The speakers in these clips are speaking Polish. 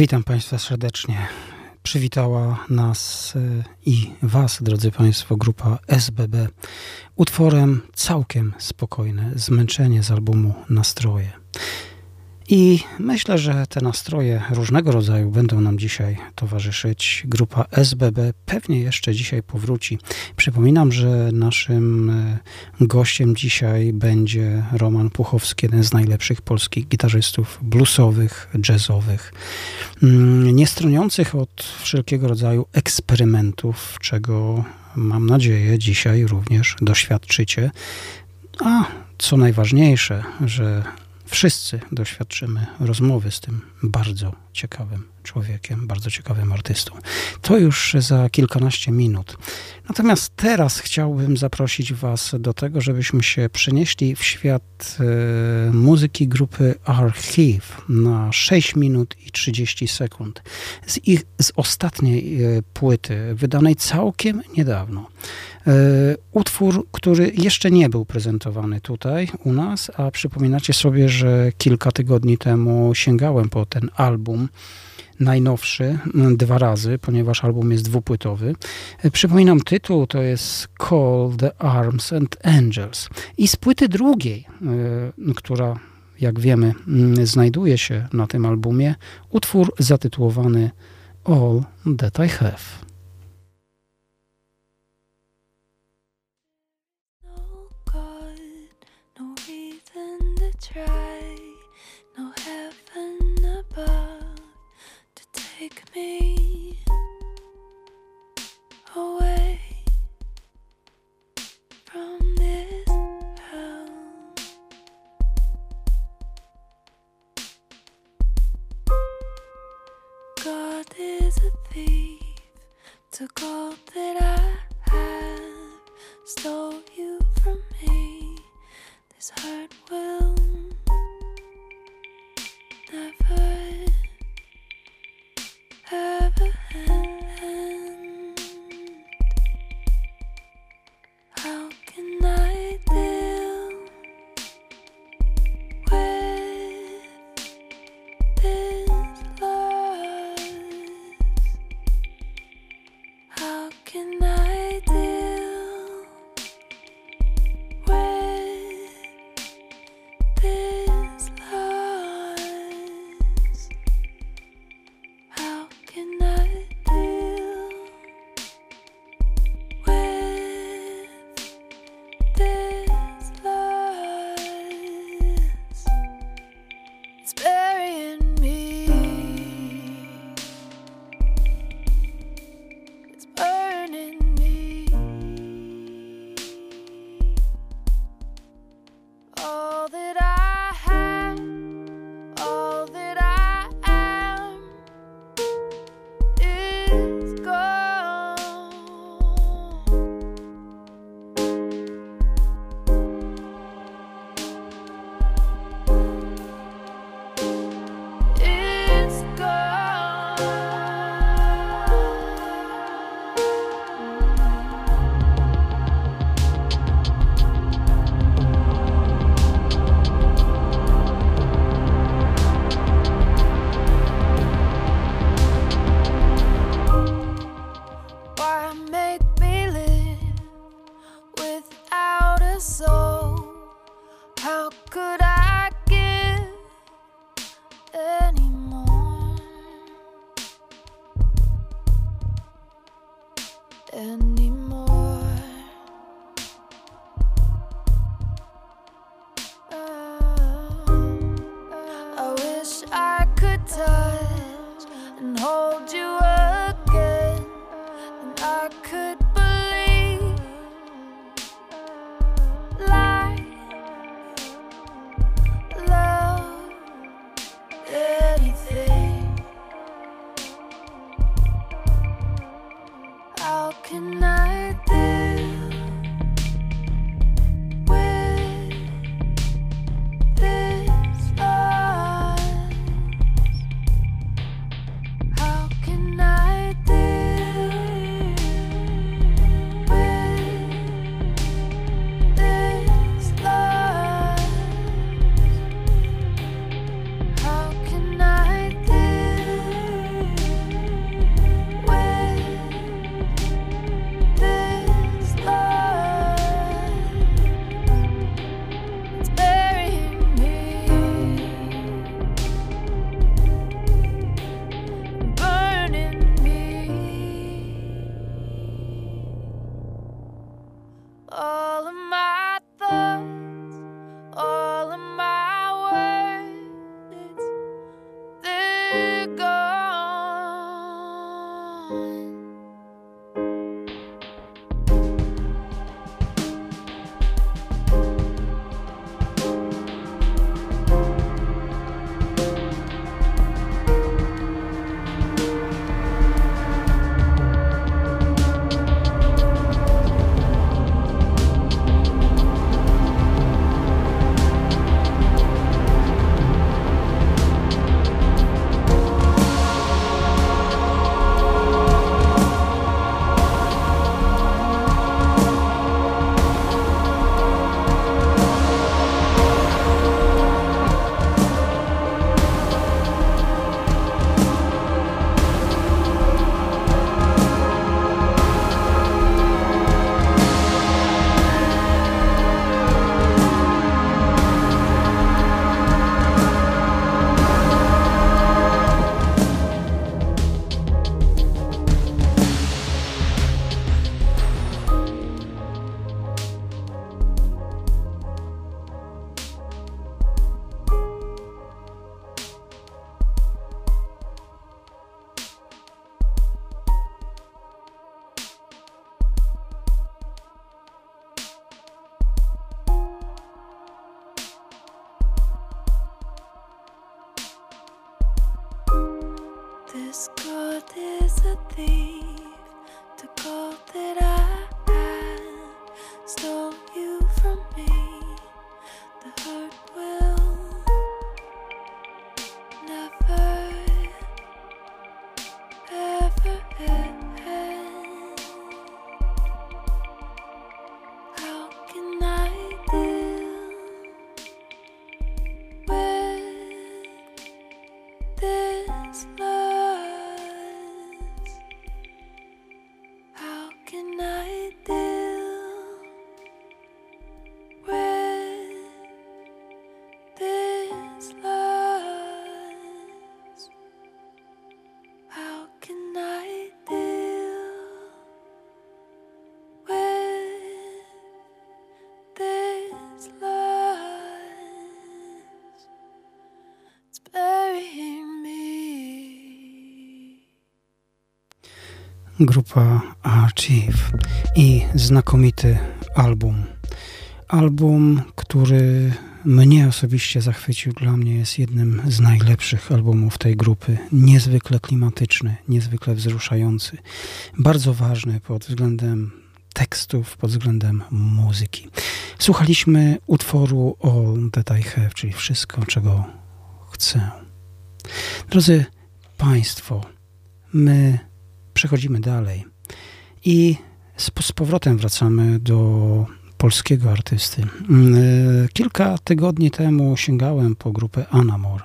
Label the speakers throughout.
Speaker 1: Witam Państwa serdecznie. Przywitała nas y, i Was, drodzy Państwo, grupa SBB utworem całkiem spokojne, zmęczenie z albumu Nastroje. I myślę, że te nastroje różnego rodzaju będą nam dzisiaj towarzyszyć. Grupa SBB pewnie jeszcze dzisiaj powróci. Przypominam, że naszym e, gościem dzisiaj będzie Roman Puchowski, jeden z najlepszych polskich gitarzystów bluesowych, jazzowych, mm, nie stroniących od wszelkiego rodzaju eksperymentów, czego mam nadzieję dzisiaj również doświadczycie. A co najważniejsze, że wszyscy doświadczymy rozmowy z tym bardzo ciekawym człowiekiem, bardzo ciekawym artystą. To już za kilkanaście minut. Natomiast teraz chciałbym zaprosić Was do tego, żebyśmy się przenieśli w świat e, muzyki grupy Archive na 6 minut i 30 sekund z ich z ostatniej e, płyty, wydanej całkiem niedawno. E, utwór, który jeszcze nie był prezentowany tutaj u nas, a przypominacie sobie, że kilka tygodni temu sięgałem po ten album najnowszy dwa razy, ponieważ album jest dwupłytowy. E, przypominam tytuł, to jest Call the Arms and Angels. I z płyty drugiej, e, która jak wiemy znajduje się na tym albumie, utwór zatytułowany All That I Have. Grupa Archive i znakomity album. Album, który mnie osobiście zachwycił, dla mnie jest jednym z najlepszych albumów tej grupy. Niezwykle klimatyczny, niezwykle wzruszający, bardzo ważny pod względem tekstów, pod względem muzyki. Słuchaliśmy utworu o That I Have, czyli wszystko, czego chcę. Drodzy Państwo, my przechodzimy dalej i z, z powrotem wracamy do polskiego artysty. Mm, e, kilka tygodni temu sięgałem po grupę Anamor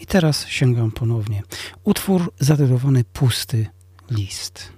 Speaker 1: i teraz sięgam ponownie. Utwór zatytułowany Pusty List.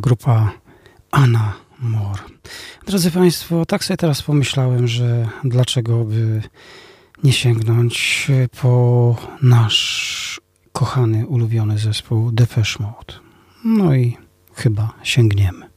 Speaker 2: Grupa Anna Moore. Drodzy Państwo, tak sobie teraz pomyślałem, że dlaczego by nie sięgnąć po nasz kochany, ulubiony zespół Depeche Mode. No i chyba sięgniemy.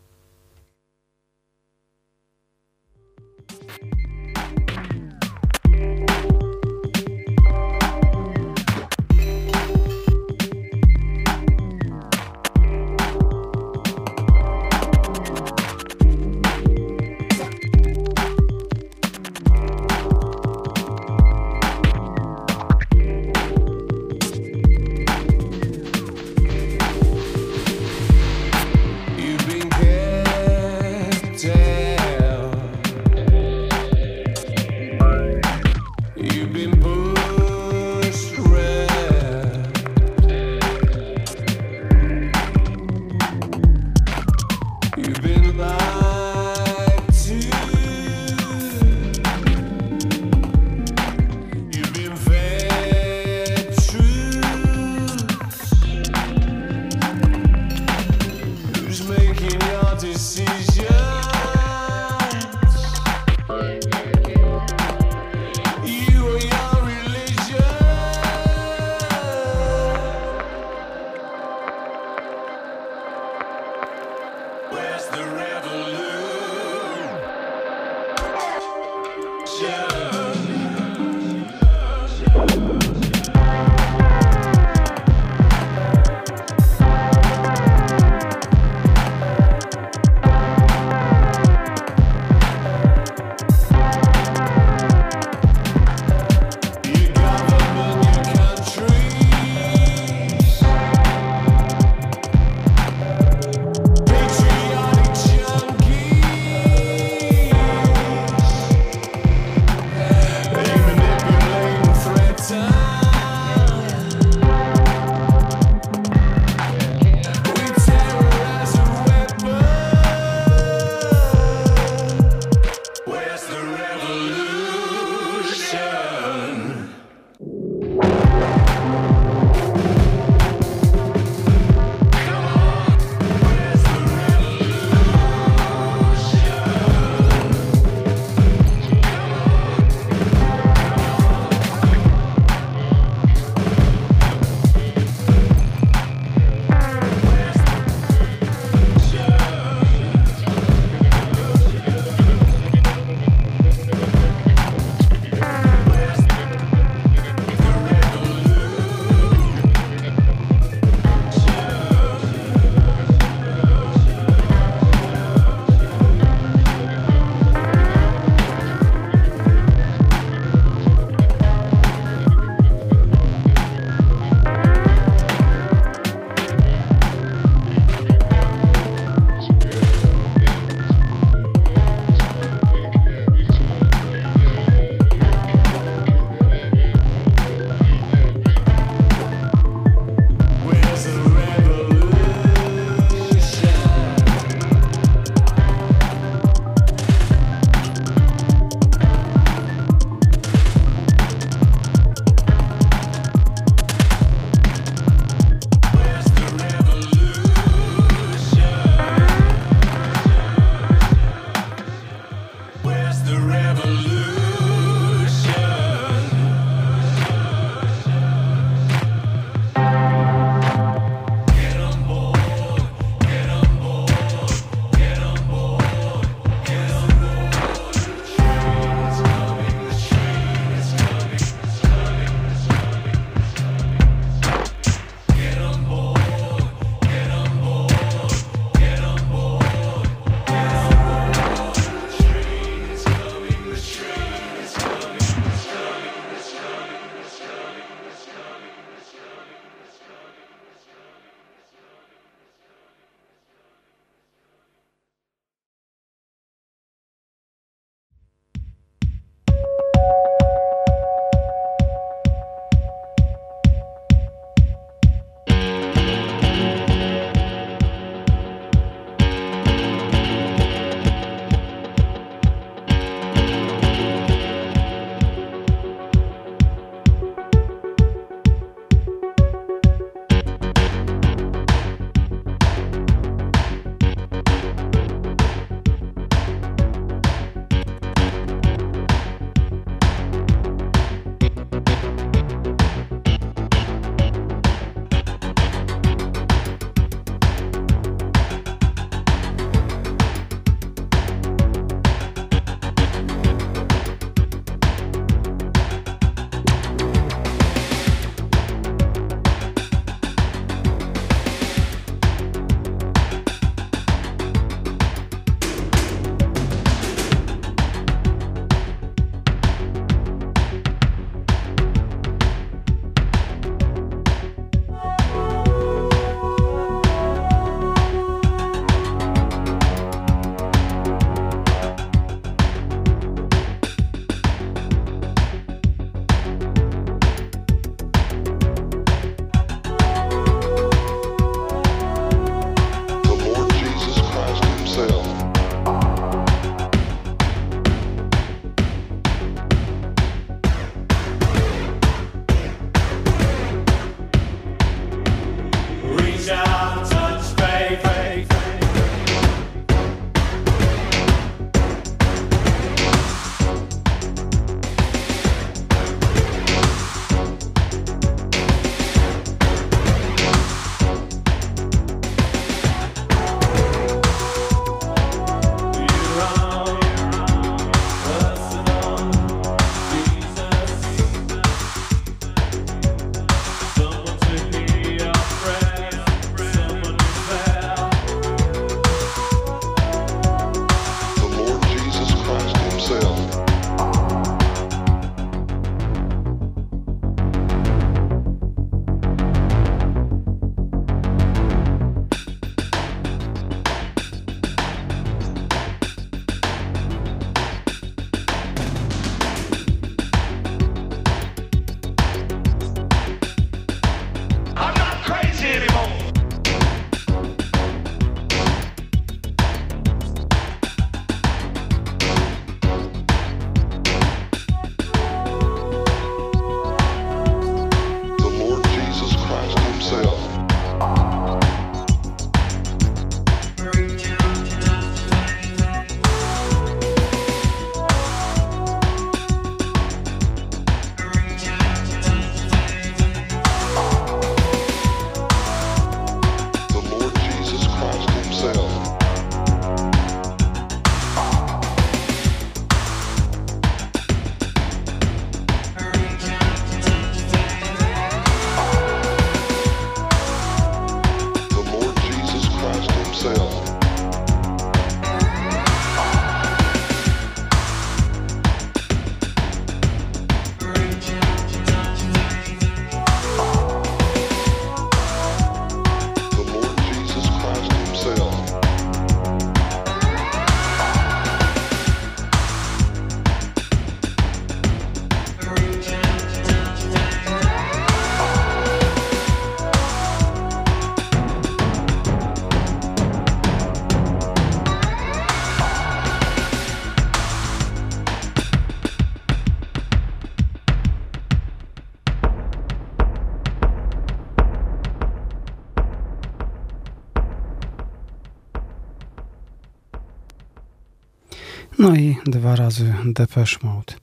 Speaker 1: No i dwa razy Depeche Mode.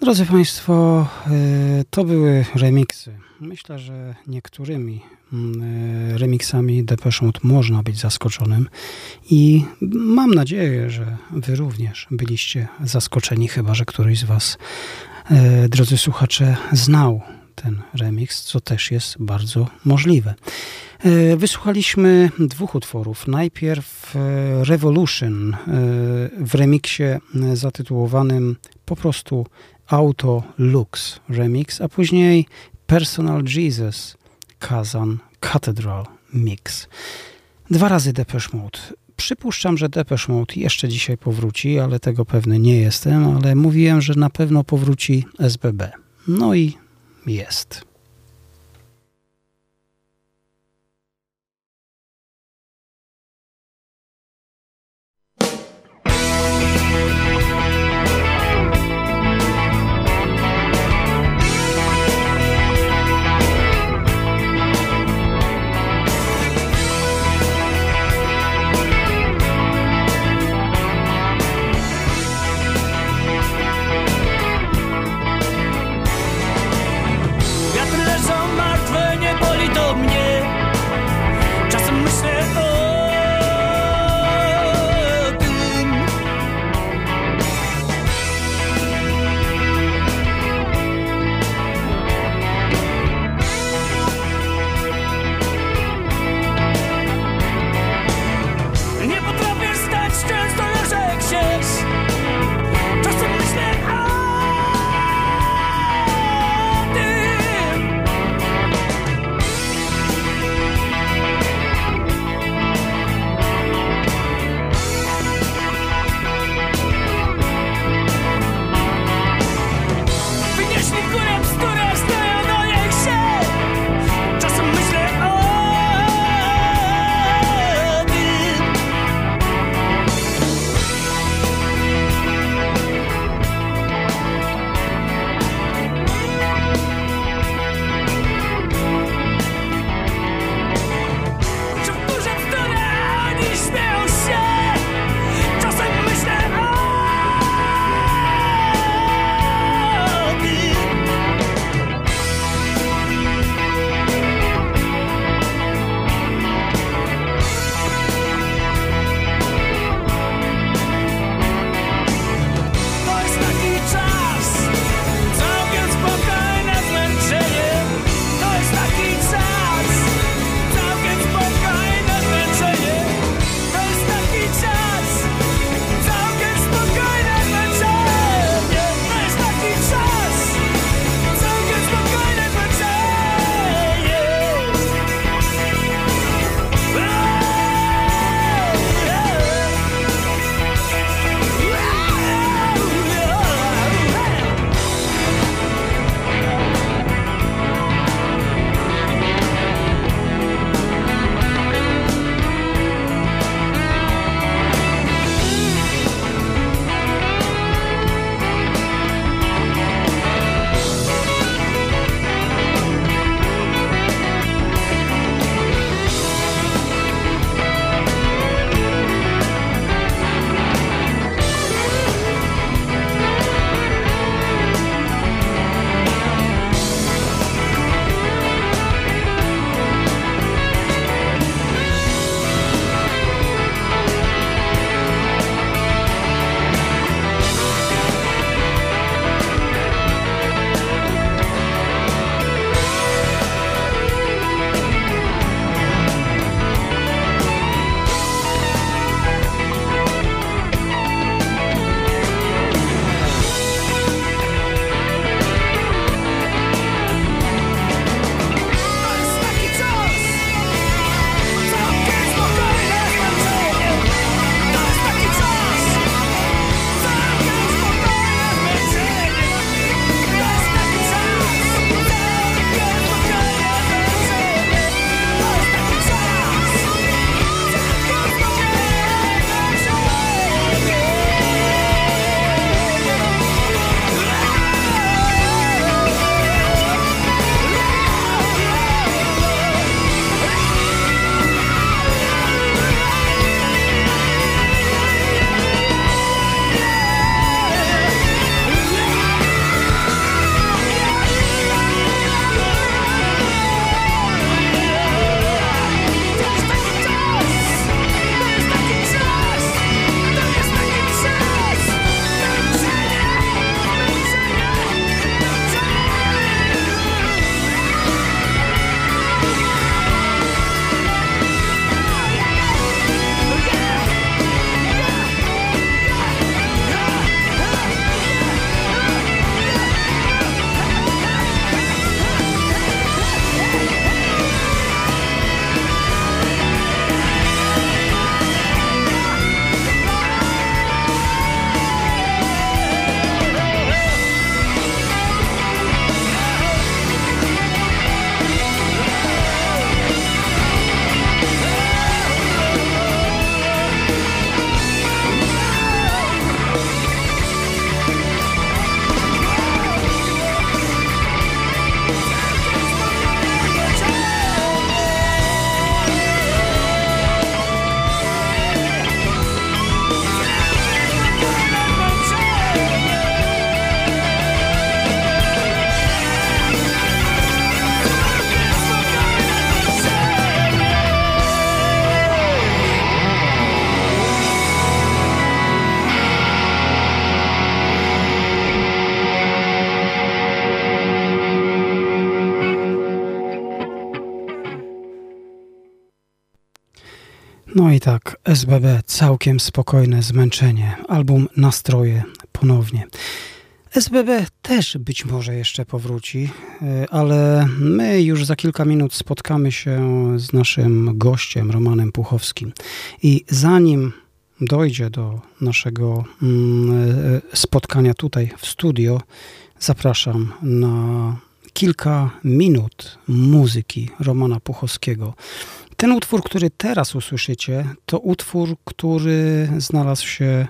Speaker 1: Drodzy Państwo, y, to były remiksy. Myślę, że niektórymi y, remixami Depeche Mode można być zaskoczonym i mam nadzieję, że Wy również byliście zaskoczeni, chyba że któryś z Was, y, drodzy słuchacze, znał ten remix, co też jest bardzo możliwe. Wysłuchaliśmy dwóch utworów. Najpierw Revolution w remiksie zatytułowanym po prostu Auto Lux Remix, a później Personal Jesus Kazan Cathedral Mix. Dwa razy Depeche Mode. Przypuszczam, że Depeche Mode jeszcze dzisiaj powróci, ale tego pewny nie jestem, ale mówiłem, że na pewno powróci SBB. No i jest. Tak, SBB, całkiem spokojne zmęczenie, album Nastroje ponownie. SBB też być może jeszcze powróci, e, ale my już za kilka minut spotkamy się z naszym gościem, Romanem Puchowskim. I zanim dojdzie do naszego mm, e, spotkania tutaj w studio, zapraszam na kilka minut muzyki Romana Puchowskiego. Ten utwór, który teraz usłyszycie, to utwór, który znalazł się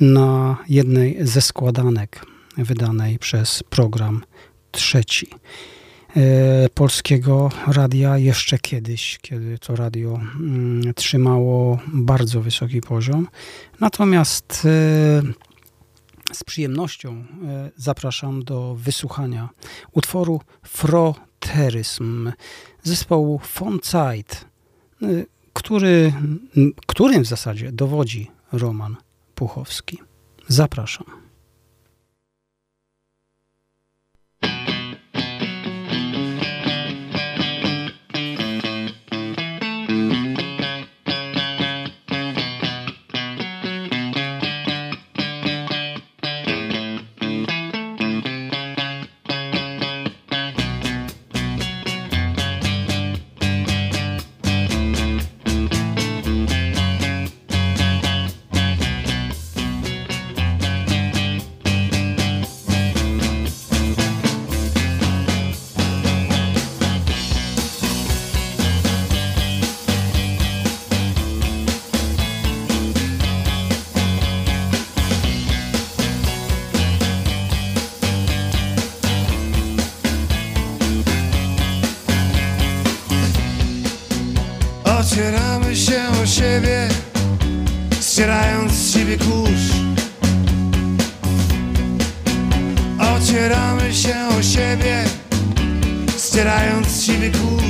Speaker 1: na jednej ze składanek wydanej przez program trzeci e, polskiego radia jeszcze kiedyś, kiedy to radio mm, trzymało bardzo wysoki poziom. Natomiast e, z przyjemnością e, zapraszam do wysłuchania utworu Froteryzm zespołu von Zeit, który, którym w zasadzie dowodzi Roman Puchowski. Zapraszam.
Speaker 3: me cool.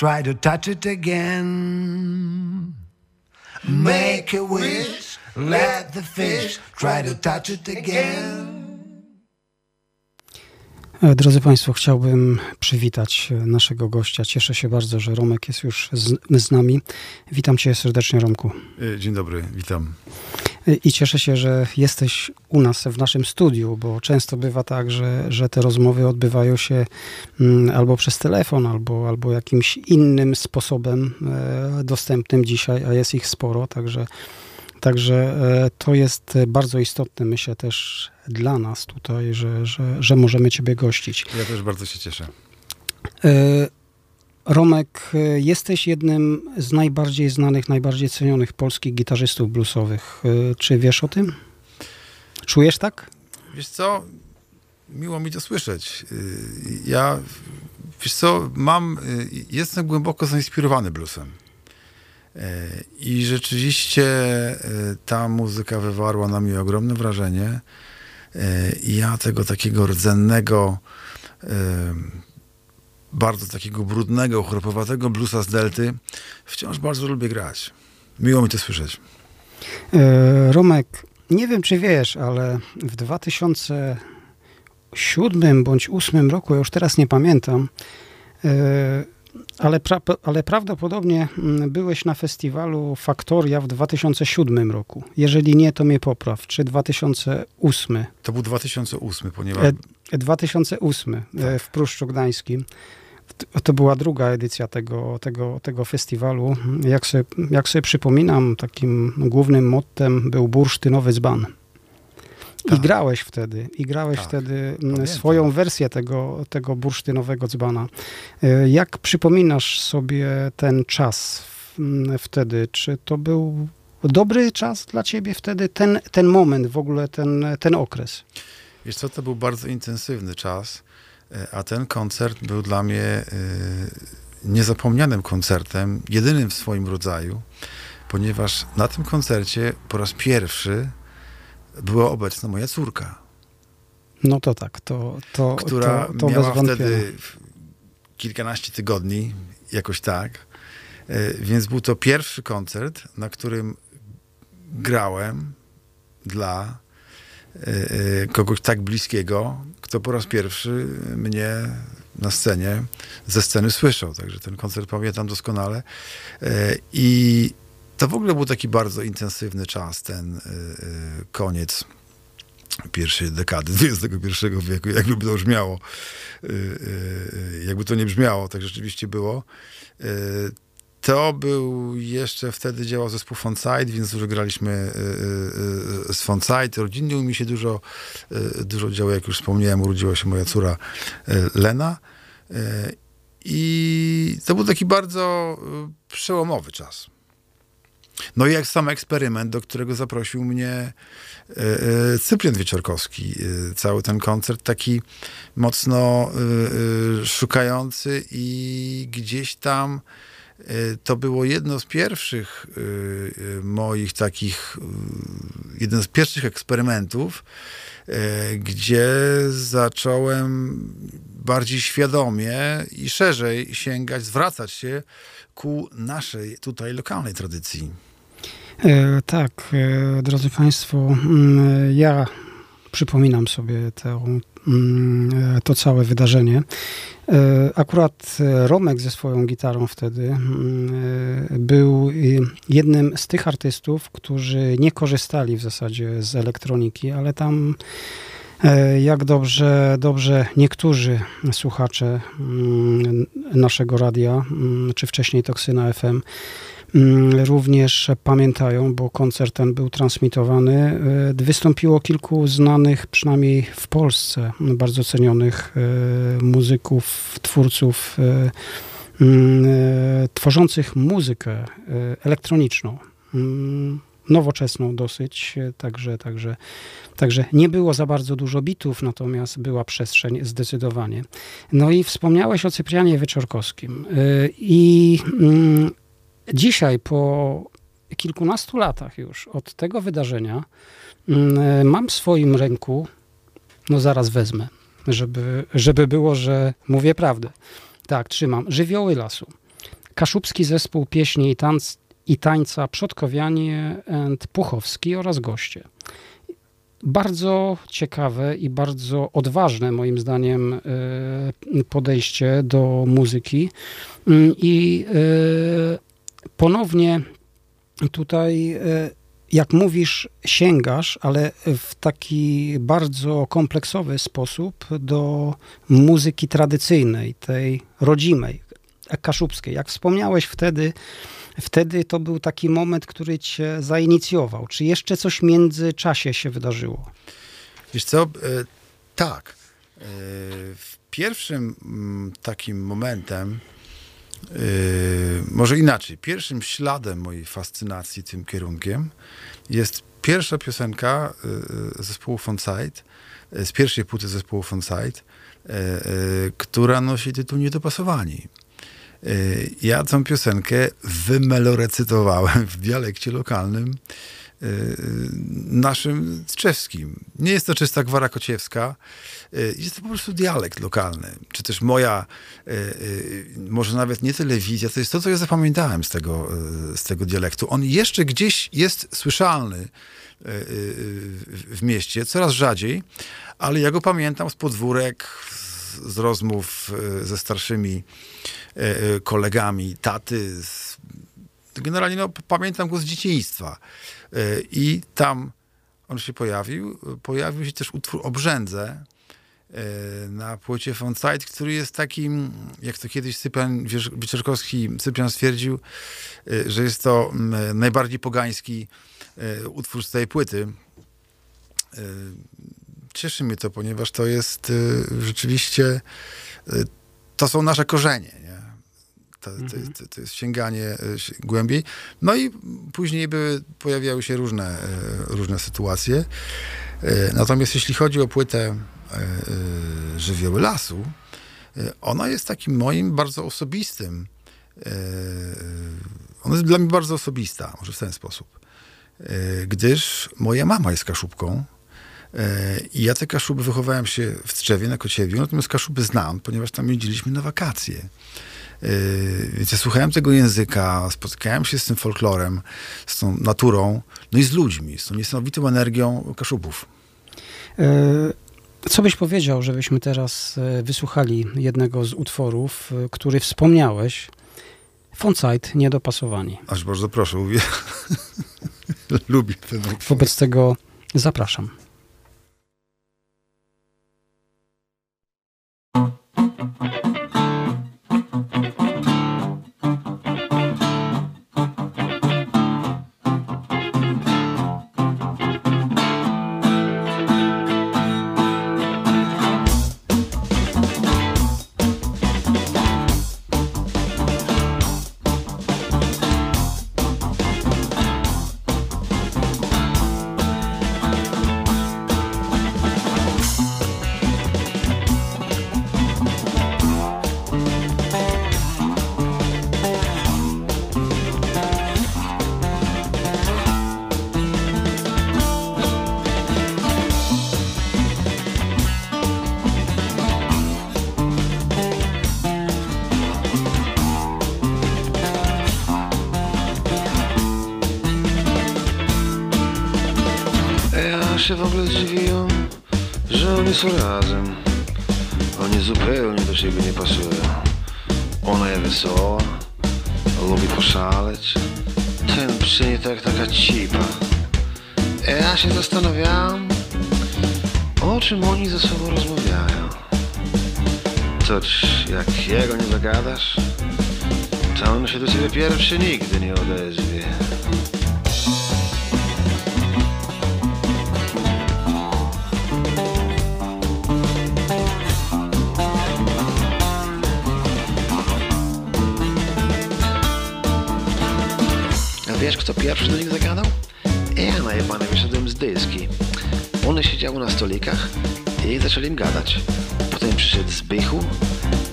Speaker 3: Try to touch it again. Make a wish, let the fish try to touch it again.
Speaker 1: E, Drodzy Państwo, chciałbym przywitać e, naszego gościa. Cieszę się bardzo, że Romek jest już z, z nami. Witam Cię serdecznie, Romku.
Speaker 4: E, Dzień dobry, witam.
Speaker 1: E, I cieszę się, że jesteś u nas w naszym studiu, bo często bywa tak, że, że te rozmowy odbywają się mm, albo przez telefon, albo, albo jakimś innym sposobem e, dostępnym dzisiaj, a jest ich sporo, także Także e, to jest bardzo istotne, myślę też dla nas tutaj, że, że, że możemy Ciebie gościć.
Speaker 4: Ja też bardzo się cieszę.
Speaker 1: E, Romek, e, jesteś jednym z najbardziej znanych, najbardziej cenionych polskich gitarzystów bluesowych. Czy wiesz o tym? Czujesz tak?
Speaker 4: Wiesz co, miło mi to słyszeć. Ja, wiesz co, mam, jestem głęboko zainspirowany bluesem. E, I rzeczywiście e, ta muzyka wywarła na mnie ogromne wrażenie. E, I ja tego takiego rdzennego, bardzo takiego brudnego, chropowatego bluesa z Delty wciąż bardzo lubię grać. Miło mi to słyszeć.
Speaker 1: Romek, nie wiem czy wiesz, ale w 2007 bądź 2008 roku, ja już teraz nie pamiętam, ale, pra, ale prawdopodobnie mm, byłeś na festiwalu Faktoria w 2007 roku. Jeżeli nie, to mnie popraw. Czy 2008?
Speaker 4: To był 2008, ponieważ... E,
Speaker 1: 2008 e, tak. w Pruszczu Gdańskim. To była druga edycja tego, tego, tego festiwalu. Jak sobie, jak sobie przypominam, takim głównym mottem był bursztynowy dzban. Tak. I grałeś wtedy, i grałeś tak. wtedy Pamiętam. swoją wersję tego, tego bursztynowego dzbana. E, jak przypominasz sobie ten czas wtedy? Czy to był dobry czas dla ciebie wtedy, ten, ten moment, w ogóle ten, ten okres?
Speaker 4: Wiesz co, to był bardzo intensywny czas, e, a ten koncert był dla mnie e, niezapomnianym koncertem, jedynym w swoim rodzaju, ponieważ na tym koncercie po raz pierwszy była obecna moja córka.
Speaker 1: No to tak, to, to
Speaker 4: która
Speaker 1: to, to
Speaker 4: miała wtedy kilkanaście tygodni, jakoś tak. E, więc był to pierwszy koncert, na którym grałem dla e, e, kogoś tak bliskiego, kto po raz pierwszy mnie na scenie, ze sceny słyszał. Także ten koncert pamiętam doskonale. I to w ogóle był taki bardzo intensywny czas, ten y, y, koniec pierwszej dekady XXI wieku, jakby to brzmiało, y, jakby to nie brzmiało, tak rzeczywiście było. To był jeszcze wtedy działał zespół Fonside, więc dużo graliśmy z Fonside. Rodzinnie mi się dużo, dużo działo, jak już wspomniałem, urodziła się moja córa Lena. I to był taki bardzo przełomowy czas. No i jak sam eksperyment, do którego zaprosił mnie e, e, Cyprian Wieczorkowski. E, cały ten koncert taki mocno szukający i gdzieś tam to było jedno z pierwszych moich takich, jeden z pierwszych eksperymentów, gdzie zacząłem bardziej świadomie i szerzej sięgać, zwracać się ku naszej tutaj lokalnej tradycji.
Speaker 1: E, tak, e, drodzy Państwo, mm, ja przypominam sobie to, mm, e, to całe wydarzenie. Akurat Romek ze swoją gitarą wtedy mm, był jednym z tych artystów, którzy nie korzystali w zasadzie z elektroniki, ale tam jak dobrze, dobrze niektórzy słuchacze naszego radia, czy wcześniej Toksyna FM, również pamiętają, bo koncert ten był transmitowany. E, wystąpiło kilku znanych, przynajmniej w Polsce, bardzo cenionych e, muzyków, twórców e, mm, tworzących muzykę elektroniczną mm, nowoczesną dosyć, także, także, także nie było za bardzo dużo bitów, natomiast była przestrzeń zdecydowanie. No i wspomniałeś o Cyprianie Wyczorkowskim i Dzisiaj, po kilkunastu latach już od tego wydarzenia, mm, mam w swoim ręku, no zaraz wezmę, żeby, żeby było, że mówię prawdę. Tak, trzymam. Żywioły lasu. Kaszubski zespół pieśni i, tanc, i tańca Przodkowianie and Puchowski oraz goście. Bardzo ciekawe i bardzo odważne, moim zdaniem, e, podejście do muzyki. Mm, I e, ponownie tutaj, e, jak mówisz, sięgasz, ale w taki bardzo kompleksowy sposób do muzyki tradycyjnej, tej rodzimej, kaszubskiej. Jak wspomniałeś wtedy, wtedy to był taki moment, który cię zainicjował. Czy jeszcze coś w międzyczasie się wydarzyło?
Speaker 4: Wiesz co, e, tak. E, pierwszym mm, takim momentem, e, może inaczej, pierwszym śladem mojej fascynacji tym kierunkiem jest pierwsza piosenka zespołu Fonside, z pierwszej płyty zespołu Fonside, która nosi tytuł Niedopasowani. Ja tą piosenkę wymelorecytowałem w dialekcie lokalnym naszym czeskim. Nie jest to czysta gwara kociewska, y, jest to po prostu dialekt lokalny, czy też moja, y, może nawet nie telewizja, to jest to, co ja zapamiętałem z tego, z tego dialektu. On jeszcze gdzieś jest słyszalny w mieście, coraz rzadziej, ale ja go pamiętam z podwórek, z rozmów ze starszymi kolegami, taty, generalnie no, pamiętam go z dzieciństwa. E, I tam on się pojawił. Pojawił się też utwór Obrzędze e, na płycie Fonside, który jest takim, jak to kiedyś Sypian Wieczorkowski Sypian stwierdził, e, że jest to najbardziej pogański utwór z tej płyty. Cieszy mnie to, ponieważ to jest rzeczywiście, to są nasze korzenie. To, to, mhm. to, to, jest sięganie e, głębiej. No i później były, pojawiały się różne, e, różne sytuacje. E, natomiast jeśli chodzi o płytę Żywioły Lasu, ona jest takim moim bardzo osobistym. Ona jest dla mnie bardzo osobista, może w ten sposób. Gdyż moja mama jest kaszubką. I ja te kaszuby wychowałem się w Strzewie na Kociewiu, natomiast kaszuby znam, ponieważ tam jeździliśmy na wakacje. Yy, więc ja słuchałem tego języka, spotykałem się z tym folklorem, z tą naturą, no i z ludźmi, z tą niesamowitą energią Kaszubów.
Speaker 1: Yy, co byś powiedział, żebyśmy teraz e, wysłuchali jednego z utworów, który wspomniałeś, Fonsite Niedopasowani.
Speaker 4: Aż bardzo proszę, lubię, lubię ten utwór.
Speaker 1: Wobec tego zapraszam.
Speaker 5: Się w ogóle zdziwiłem, że oni są razem. Oni zupełnie do siebie nie pasują. Ona jest wesoła, lubi poszaleć. Ten przy niej tak taka cipa. Ja się zastanawiałem, o czym oni ze sobą rozmawiają. Toć, jak jego nie zagadasz, to on się do ciebie pierwszy nigdy nie odezwie. Wiesz, kto pierwszy do nich zagadał? Ja najebany wyszedłem z dyski. One siedziały na stolikach i zaczęli im gadać. Potem przyszedł Zbychu,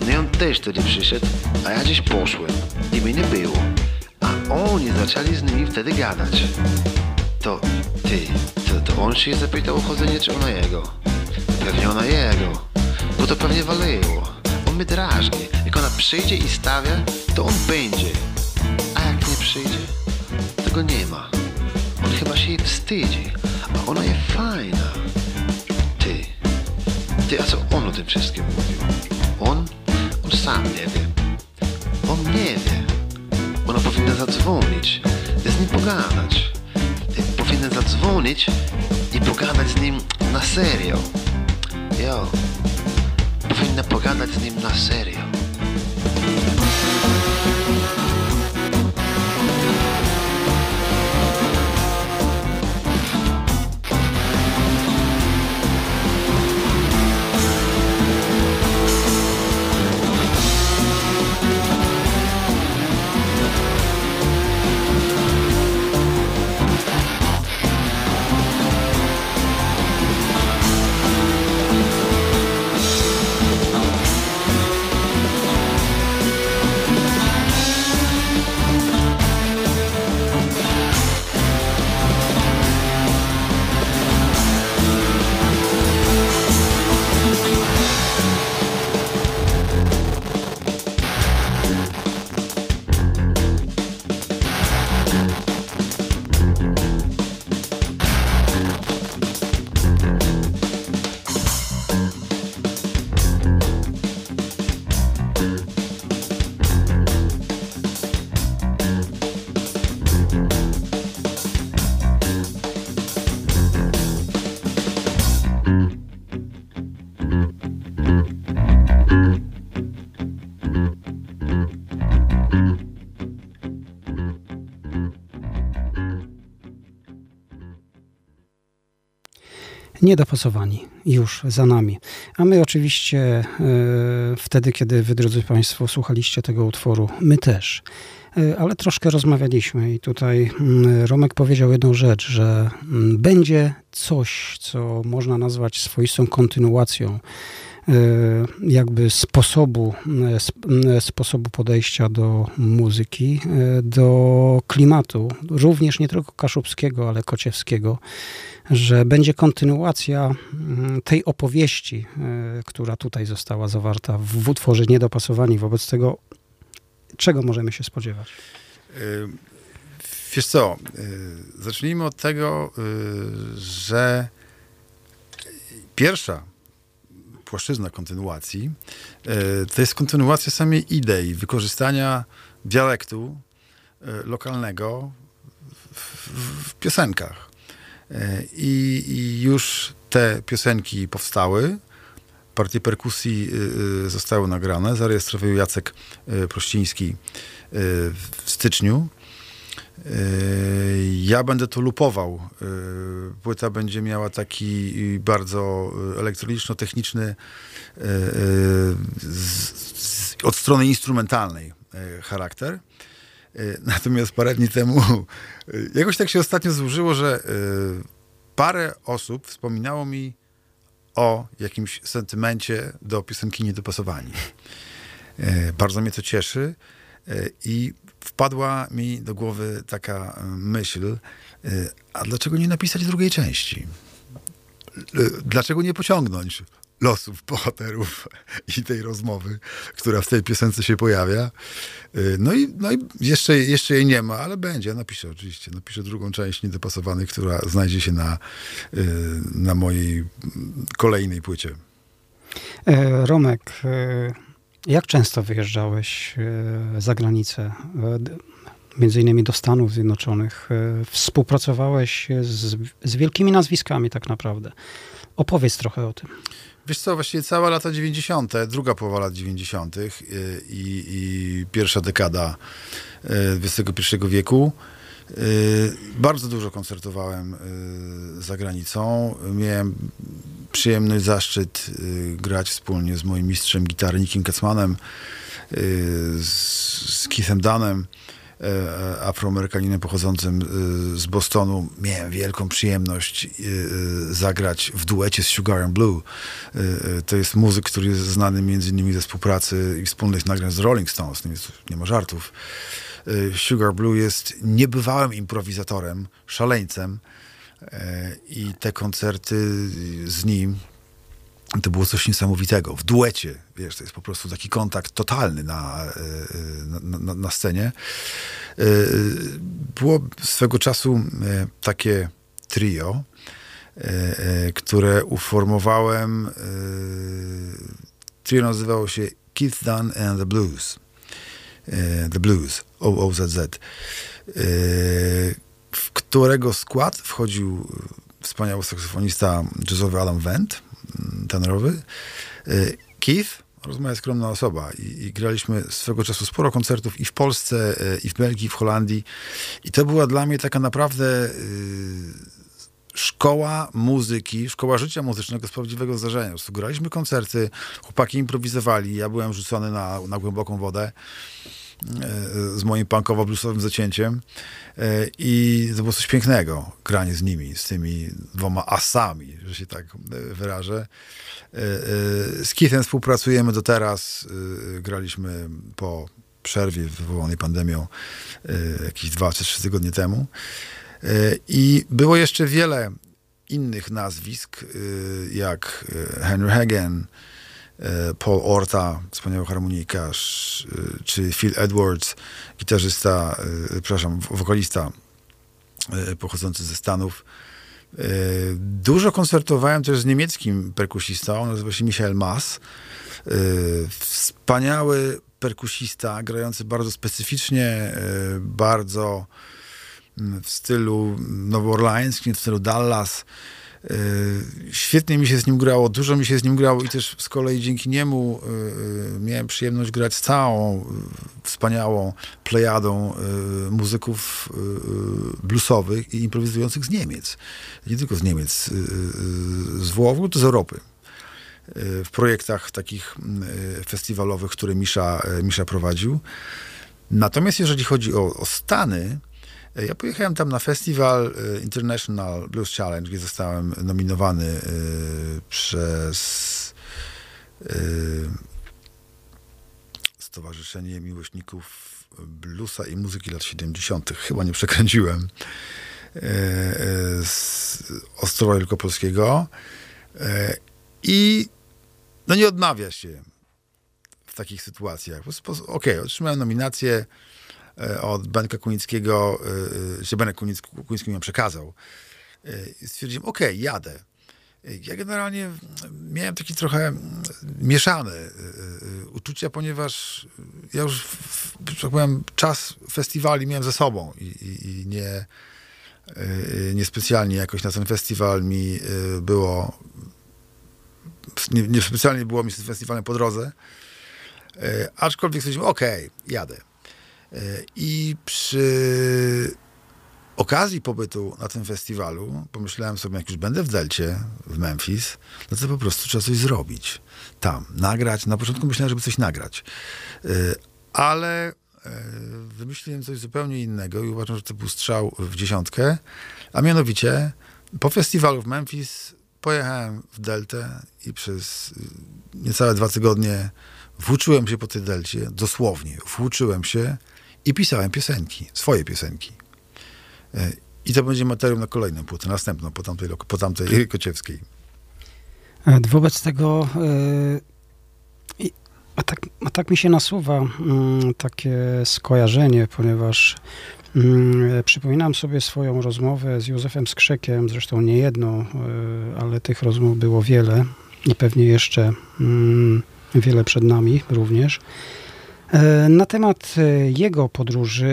Speaker 5: no i on też wtedy przyszedł, a ja gdzieś poszłem i mnie nie było. A oni zaczęli z nimi wtedy gadać. To ty, to, to on się zapytał o chodzenie, czy ona jego? Pewnie ona jego, bo to pewnie waliło. On mnie drażni. Jak ona przyjdzie i stawia, to on będzie. A jak nie przyjdzie, go nie ma. On chyba się jej wstydzi, a ona jest fajna. Ty, ty, a co on o tym wszystkim mówił? On? On sam nie wie. On nie wie. Ona powinna zadzwonić, z nim pogadać. Powinna zadzwonić i pogadać z nim na serio. Jo, powinna pogadać z nim na serio.
Speaker 1: Niedopasowani już za nami. A my oczywiście e, wtedy, kiedy wy, drodzy Państwo, słuchaliście tego utworu, my też. E, ale troszkę rozmawialiśmy i tutaj mm, Romek powiedział jedną rzecz, że mm, będzie coś, co można nazwać swoistą kontynuacją jakby sposobu, sposobu podejścia do muzyki, do klimatu, również nie tylko kaszubskiego, ale kociewskiego że będzie kontynuacja tej opowieści, która tutaj została zawarta w utworze Niedopasowani. Wobec tego, czego możemy się spodziewać?
Speaker 4: Wiesz co, zacznijmy od tego, że pierwsza płaszczyzna kontynuacji to jest kontynuacja samej idei wykorzystania dialektu lokalnego w, w piosenkach. E, I, I, już te piosenki powstały. Partie perkusji zostały nagrane. Zarejestrował Jacek Prościński w styczniu. Ja będę to lupował. Płyta będzie miała taki bardzo elektroniczno-techniczny od strony instrumentalnej charakter. Natomiast parę dni temu jakoś tak się ostatnio złożyło, że parę osób wspominało mi o jakimś sentymencie do piosenki Niedopasowani. Bardzo mnie to cieszy i wpadła mi do głowy taka myśl, a dlaczego nie napisać drugiej części? Dlaczego nie pociągnąć losów bohaterów i tej rozmowy, która w tej piosence się pojawia. No i, no i jeszcze, jeszcze jej nie ma, ale będzie. Napiszę oczywiście. Napiszę drugą część niedopasowanych, która znajdzie się na, na mojej kolejnej płycie.
Speaker 1: E, Romek, e, jak często wyjeżdżałeś e, za granicę? Między innymi do Stanów Zjednoczonych. Współpracowałeś z, z wielkimi nazwiskami tak naprawdę. Opowiedz trochę o tym.
Speaker 4: Wiesz co, właściwie całe lata 90., druga połowa lat 90. Y, i, i pierwsza dekada XXI wieku. Y, bardzo dużo koncertowałem za granicą. Miałem przyjemny zaszczyt grać wspólnie z moim mistrzem gitary Nickiem Katzmanem, z, Keithem Danem afroamerykaninem pochodzącym z Bostonu, miałem wielką przyjemność zagrać w duecie z Sugar and Blue. To jest muzyk, który jest znany między innymi ze współpracy i wspólnych nagrań z Rolling Stones, nie ma żartów. Sugar Blue jest niebywałym improwizatorem, szaleńcem i te koncerty z nim to było coś niesamowitego. W duecie, wiesz, to jest po prostu taki kontakt totalny na, e, na, na, na scenie. Było swego czasu takie trio, które uformowałem. Trio nazywało się Keith Dunn and the Blues. The Blues, OOZZ. W którego skład wchodził wspaniały saksofonista jazzowy Alan Wendt, tenorowy. Y, Keith, rozmowa skromna osoba I, i, graliśmy swego czasu sporo koncertów i w Polsce, i w Belgii, i w Holandii. I to była dla mnie taka naprawdę y, szkoła muzyki, szkoła życia muzycznego z prawdziwego zdarzenia. Graliśmy koncerty, chłopaki improwizowali, ja byłem rzucony na, na głęboką wodę z moim punkowo-bluesowym zacięciem e, i to było coś pięknego, granie z nimi, z tymi dwoma asami, że się tak e, wyrażę. E, z Keithem współpracujemy do teraz, graliśmy po przerwie wywołanej pandemią jakieś dwa czy trzy tygodnie temu i było jeszcze wiele innych nazwisk, jak Henry Hagen, E, Paul Orta, wspaniały harmonikarz, e, czy Phil Edwards, gitarzysta, e, przepraszam, wokalista pochodzący ze Stanów. Dużo koncertowałem też z niemieckim perkusistą, nazywa się Michael Maas. Wspaniały perkusista, grający bardzo specyficznie, bardzo w stylu nowoorlańskim, w stylu Dallas. Świetnie mi się z nim grało, dużo mi się z nim grało i też z kolei dzięki niemu y, miałem przyjemność grać z całą y, wspaniałą plejadą y, muzyków bluesowych i improwizujących z Niemiec. Nie tylko z Niemiec, z Włoch, to z Europy. W projektach takich festiwalowych, które Misza, Misza prowadził. Natomiast jeżeli chodzi o, o Stany, ja pojechałem tam na festiwal e, International Blues Challenge, gdzie zostałem nominowany e, przez e, Stowarzyszenie Miłośników Bluesa i Muzyki lat 70. Chyba nie przekręciłem. Z Ostrowa Wielkopolskiego. I no nie odmawia się w takich sytuacjach. Okej, okay, otrzymałem nominację E, od Benka Kunickiego, e, że Benek Kunicki mi ją przekazał. E, stwierdziłem, okej, jadę. Ja generalnie miałem takie trochę mieszane uczucia, ponieważ ja już, tak powiem, czas festiwali miałem ze sobą i, i, i nie, niespecjalnie jakoś na ten festiwal mi było, niespecjalnie nie było mi z festiwalem po drodze, aczkolwiek stwierdziłem, okej, jadę. E, I przy okazji pobytu na tym festiwalu pomyślałem sobie, jak już będę w Delcie, w Memphis, no to po prostu trzeba coś zrobić tam, nagrać. Na początku myślałem, żeby coś nagrać, e, ale e, wymyśliłem coś zupełnie innego i uważam, że to był strzał w dziesiątkę, a mianowicie po festiwalu w Memphis pojechałem w Deltę i przez niecałe dwa tygodnie włóczyłem się po tej Delcie, dosłownie, włóczyłem się i pisałem piosenki, swoje piosenki. E, I to będzie materiał na kolejną płytę, następną, po tamtej, po tamtej Kociewskiej.
Speaker 1: E, wobec tego, e, a tak, a tak mi się nasuwa mm, takie skojarzenie, ponieważ mm, przypominam sobie swoją rozmowę z Józefem Skrzekiem, zresztą nie jedną, ale tych rozmów było wiele i pewnie jeszcze mm, wiele przed nami również. E, na temat e, jego podróży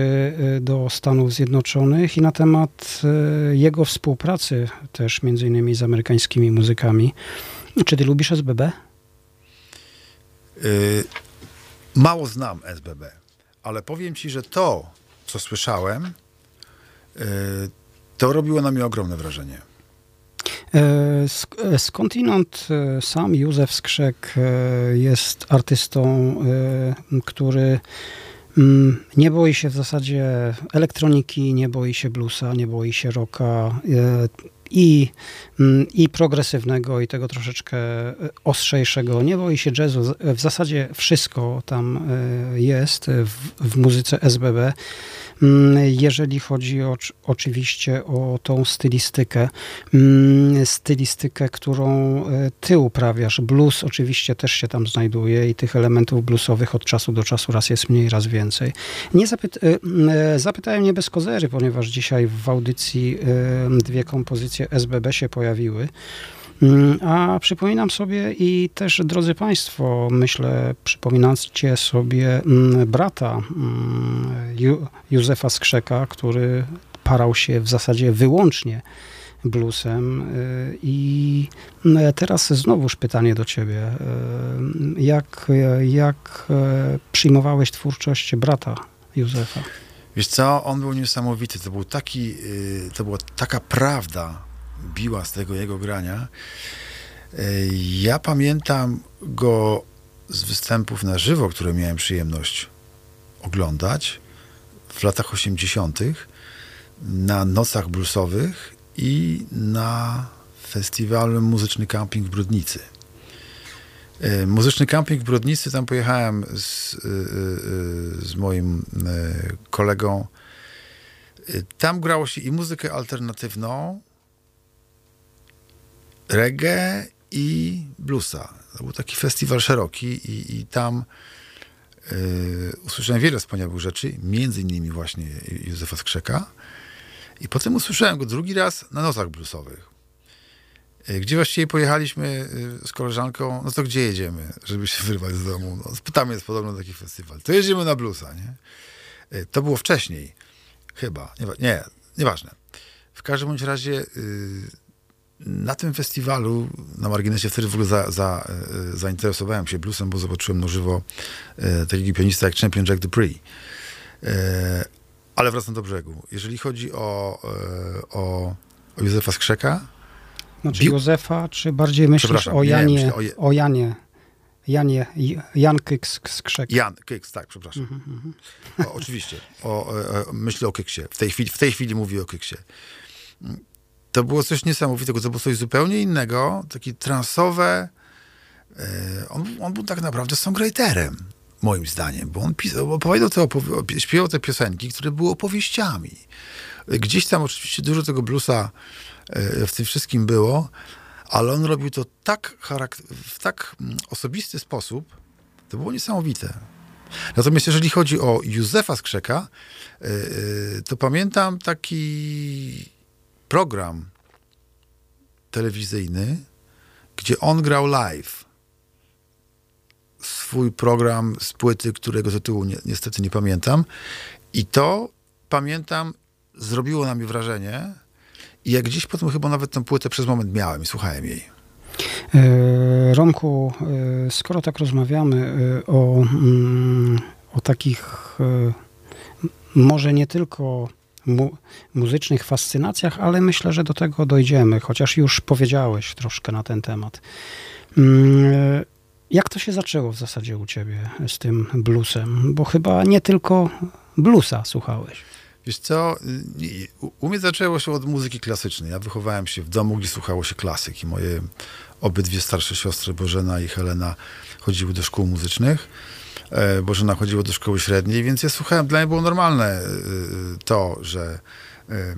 Speaker 1: e, do Stanów Zjednoczonych i na temat jego współpracy też między innymi z amerykańskimi muzykami. Czy ty lubisz SBB?
Speaker 4: Mało znam SBB, ale powiem ci, że to, co słyszałem, to robiło na mnie ogromne wrażenie.
Speaker 1: E, e, skądinąd e, sam Józef Skrzek jest artystą, który mm, nie boi się w zasadzie elektroniki, nie boi się bluesa, nie boi się rocka i, mm, i progresywnego, i tego troszeczkę ostrzejszego. Nie boi się jazzu. W zasadzie wszystko tam jest w, w muzyce SBB. Mm, jeżeli chodzi o, oczywiście o tą stylistykę. Mm, stylistykę, którą e, ty uprawiasz. Blues oczywiście też się tam znajduje i tych elementów bluesowych od czasu do czasu raz jest mniej, raz więcej. Nie zapyt e, e, zapytałem nie bez kozery, ponieważ dzisiaj w audycji dwie kompozycje SBB się pojawiły. Mm, a przypominam sobie i też, drodzy Państwo, myślę, przypominacie sobie mm, brata mm, Józefa Skrzeka, który parał się w zasadzie wyłącznie bluesem. Y, I teraz znowuż pytanie do Ciebie. Y, jak, jak y, przyjmowałeś twórczość brata Józefa?
Speaker 4: Wiesz co, on był niesamowity. To był taki, to była taka prawda biła z tego jego grania. E, ja pamiętam go z występów na żywo, które miałem przyjemność oglądać w latach 80. na nocach bluesowych i na festiwalu Muzyczny Camping w Brudnicy. E, muzyczny Camping w Brodnicy, tam pojechałem z, e, z moim kolegą. Tam grało się i muzykę alternatywną, reggae i bluesa. To był taki festiwal szeroki i, i tam y, usłyszałem wiele wspaniałych rzeczy, między innymi właśnie Józefa Skrzeka. I potem usłyszałem go drugi raz na nocach bluesowych. Y, gdzie właściwie pojechaliśmy y, z koleżanką, no to gdzie jedziemy, żeby się wyrwać z domu? No, tam jest podobno taki festiwal. To jedziemy na bluesa, nie? To było wcześniej, chyba. Nie, nie nieważne. W każdym bądź razie na tym festiwalu, na marginesie, wtedy w ogóle za, za, e, zainteresowałem się bluesem, bo zobaczyłem na żywo e, takiego pianista jak Champion Jack Dupree. E, ale wracam do brzegu. Jeżeli chodzi o, o, o Józefa Skrzeka,
Speaker 1: Znaczy Józefa, czy bardziej myślisz o
Speaker 4: nie,
Speaker 1: Janie,
Speaker 4: myślę o Je-
Speaker 1: o Janie, Janie, Jan Kyks Skrzek.
Speaker 4: Jan Kyks, tak, przepraszam. O, oczywiście. O, e, e, myślę o Kyksie. W tej, chwili, w tej chwili mówię o Kyksie. To było coś niesamowitego, to było coś zupełnie innego, takie transowe. E, on, on był tak naprawdę songwriterem, moim zdaniem, bo on pisał, opowiadał te opowi- opie- śpiewał te piosenki, które były opowieściami. Gdzieś tam oczywiście dużo tego bluesa e, w tym wszystkim było, ale on robił to tak charak- w tak mm, osobisty sposób, to było niesamowite. Natomiast jeżeli chodzi o Józefa Skrzeka, e, to pamiętam taki program telewizyjny, gdzie on grał live. Swój program z płyty, którego tytułu ni niestety nie pamiętam. I to, pamiętam, zrobiło na mnie wrażenie. I jak gdzieś potem chyba nawet tę płytę przez moment miałem i słuchałem jej.
Speaker 1: E, Romku, e, skoro tak rozmawiamy e, o, mm, o takich może nie tylko mu, muzycznych fascynacjach, ale myślę, że do tego dojdziemy, chociaż już powiedziałeś troszkę na ten temat. Mm, Jak to się zaczęło w zasadzie u ciebie z tym bluesem? Bo chyba nie tylko bluesa słuchałeś.
Speaker 4: Wiesz co, u- u mnie zaczęło się od muzyki klasycznej. Ja wychowałem się w domu, gdzie słuchało się klasyki. Moje obydwie starsze siostry, Bożena i Helena, chodziły do szkół muzycznych. E, Bożena chodziła do szkoły średniej, więc ja słuchałem, dla mnie było normalne e, to, że e,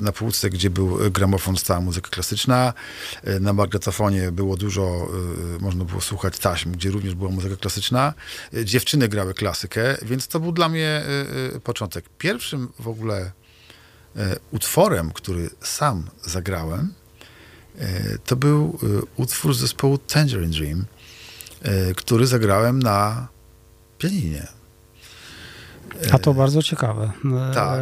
Speaker 4: na półce, gdzie był gramofon, stała muzyka klasyczna. Na magnetofonie było dużo, można było słuchać taśm, gdzie również była muzyka klasyczna. Dziewczyny grały klasykę, więc to był dla mnie początek. Pierwszym w ogóle utworem, który sam zagrałem, to był utwór zespołu Tangerine Dream, który zagrałem na pianinie.
Speaker 1: A to bardzo ciekawe. E,
Speaker 4: tak.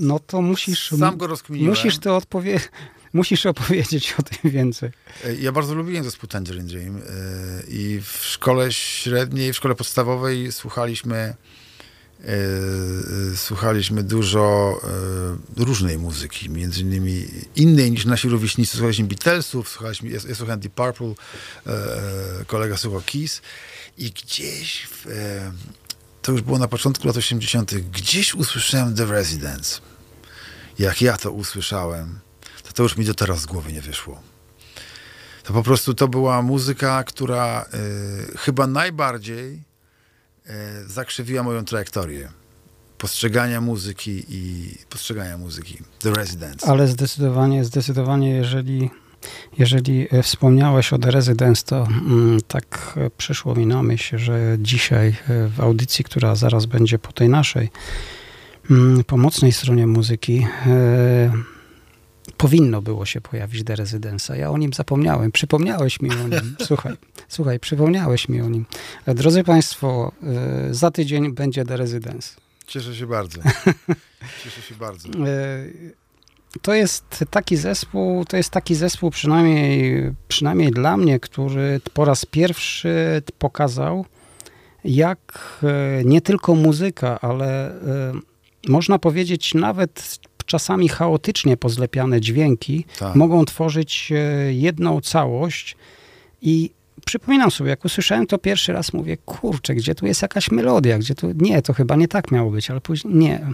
Speaker 1: No to musisz...
Speaker 4: Sam go rozkminiłem.
Speaker 1: Musisz to odpowie- musisz opowiedzieć o tym więcej.
Speaker 4: E, Ja bardzo lubiłem zespół Tangerine Dream e, i w szkole średniej, w szkole podstawowej słuchaliśmy e, e, słuchaliśmy dużo e, różnej muzyki, między innymi innej niż nasi rówieśnicy. Słuchaliśmy Beatlesów, słuchaliśmy, ja, ja słuchałem Deep Purple, e, e, kolega słuchał Kiss i gdzieś w, e, to już było na początku lat 80., gdzieś usłyszałem The Residents. Jak ja to usłyszałem, to to już mi do teraz z głowy nie wyszło. To po prostu to była muzyka, która chyba najbardziej zakrzywiła moją trajektorię postrzegania muzyki i postrzegania muzyki. The Residents.
Speaker 1: Ale zdecydowanie, zdecydowanie, jeżeli, jeżeli e, wspomniałeś o The Residence, to mm, tak e, przyszło mi na myśl, że dzisiaj e, w audycji, która zaraz będzie po tej naszej mm, pomocnej stronie muzyki, e, powinno było się pojawić The Residence. Ja o nim zapomniałem. Przypomniałeś mi o nim. Słuchaj, słuchaj, przypomniałeś mi o nim. Drodzy Państwo, e, za tydzień będzie The Residence.
Speaker 4: Cieszę się bardzo. Cieszę się bardzo.
Speaker 1: E, To jest taki zespół, to jest taki zespół przynajmniej, przynajmniej dla mnie, który po raz pierwszy pokazał, jak e, nie tylko muzyka, ale można powiedzieć nawet czasami chaotycznie pozlepiane dźwięki
Speaker 4: Tak.
Speaker 1: mogą tworzyć e, jedną całość i przypominam sobie, jak usłyszałem to pierwszy raz, mówię, kurczę, gdzie tu jest jakaś melodia, gdzie tu, nie, to chyba nie tak miało być, ale później, nie,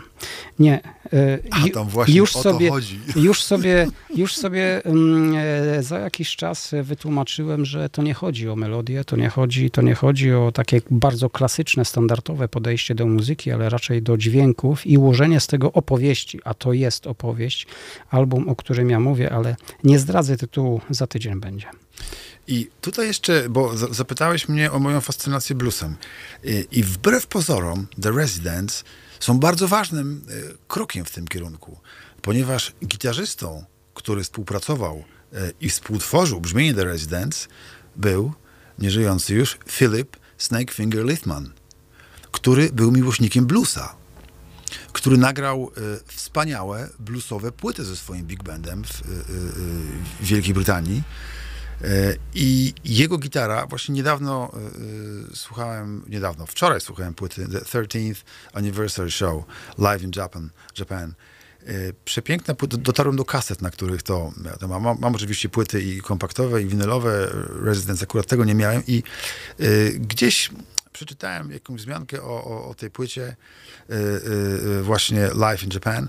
Speaker 1: nie. e,
Speaker 4: A tam właśnie
Speaker 1: już
Speaker 4: o
Speaker 1: sobie,
Speaker 4: to chodzi.
Speaker 1: już sobie, już sobie mm, e, za jakiś czas wytłumaczyłem, że to nie chodzi o melodię, to nie chodzi, to nie chodzi o takie bardzo klasyczne, standardowe podejście do muzyki, ale raczej do dźwięków i ułożenie z tego opowieści, a to jest opowieść, album, o którym ja mówię, ale nie zdradzę tytułu, za tydzień będzie.
Speaker 4: I tutaj jeszcze, bo za- zapytałeś mnie o moją fascynację bluesem. I, I wbrew pozorom, The Residents są bardzo ważnym e, krokiem w tym kierunku, ponieważ gitarzystą, który współpracował e, i współtworzył brzmienie The Residents, był nieżyjący już Philip Snakefinger Lithman, który był miłośnikiem bluesa. który nagrał e, wspaniałe bluesowe płyty ze swoim big bandem w, e, e, w Wielkiej Brytanii. E, I jego gitara, właśnie niedawno e, e, słuchałem, niedawno, wczoraj słuchałem płyty The 13th Anniversary Show Live in Japan. Japan. Przepiękne płyty, dotarłem do kaset, na których to, to mam, mam, mam oczywiście płyty i kompaktowe, i winylowe, Residence akurat tego nie miałem i e, gdzieś przeczytałem jakąś wzmiankę o, o, o tej płycie e, e, właśnie Live in Japan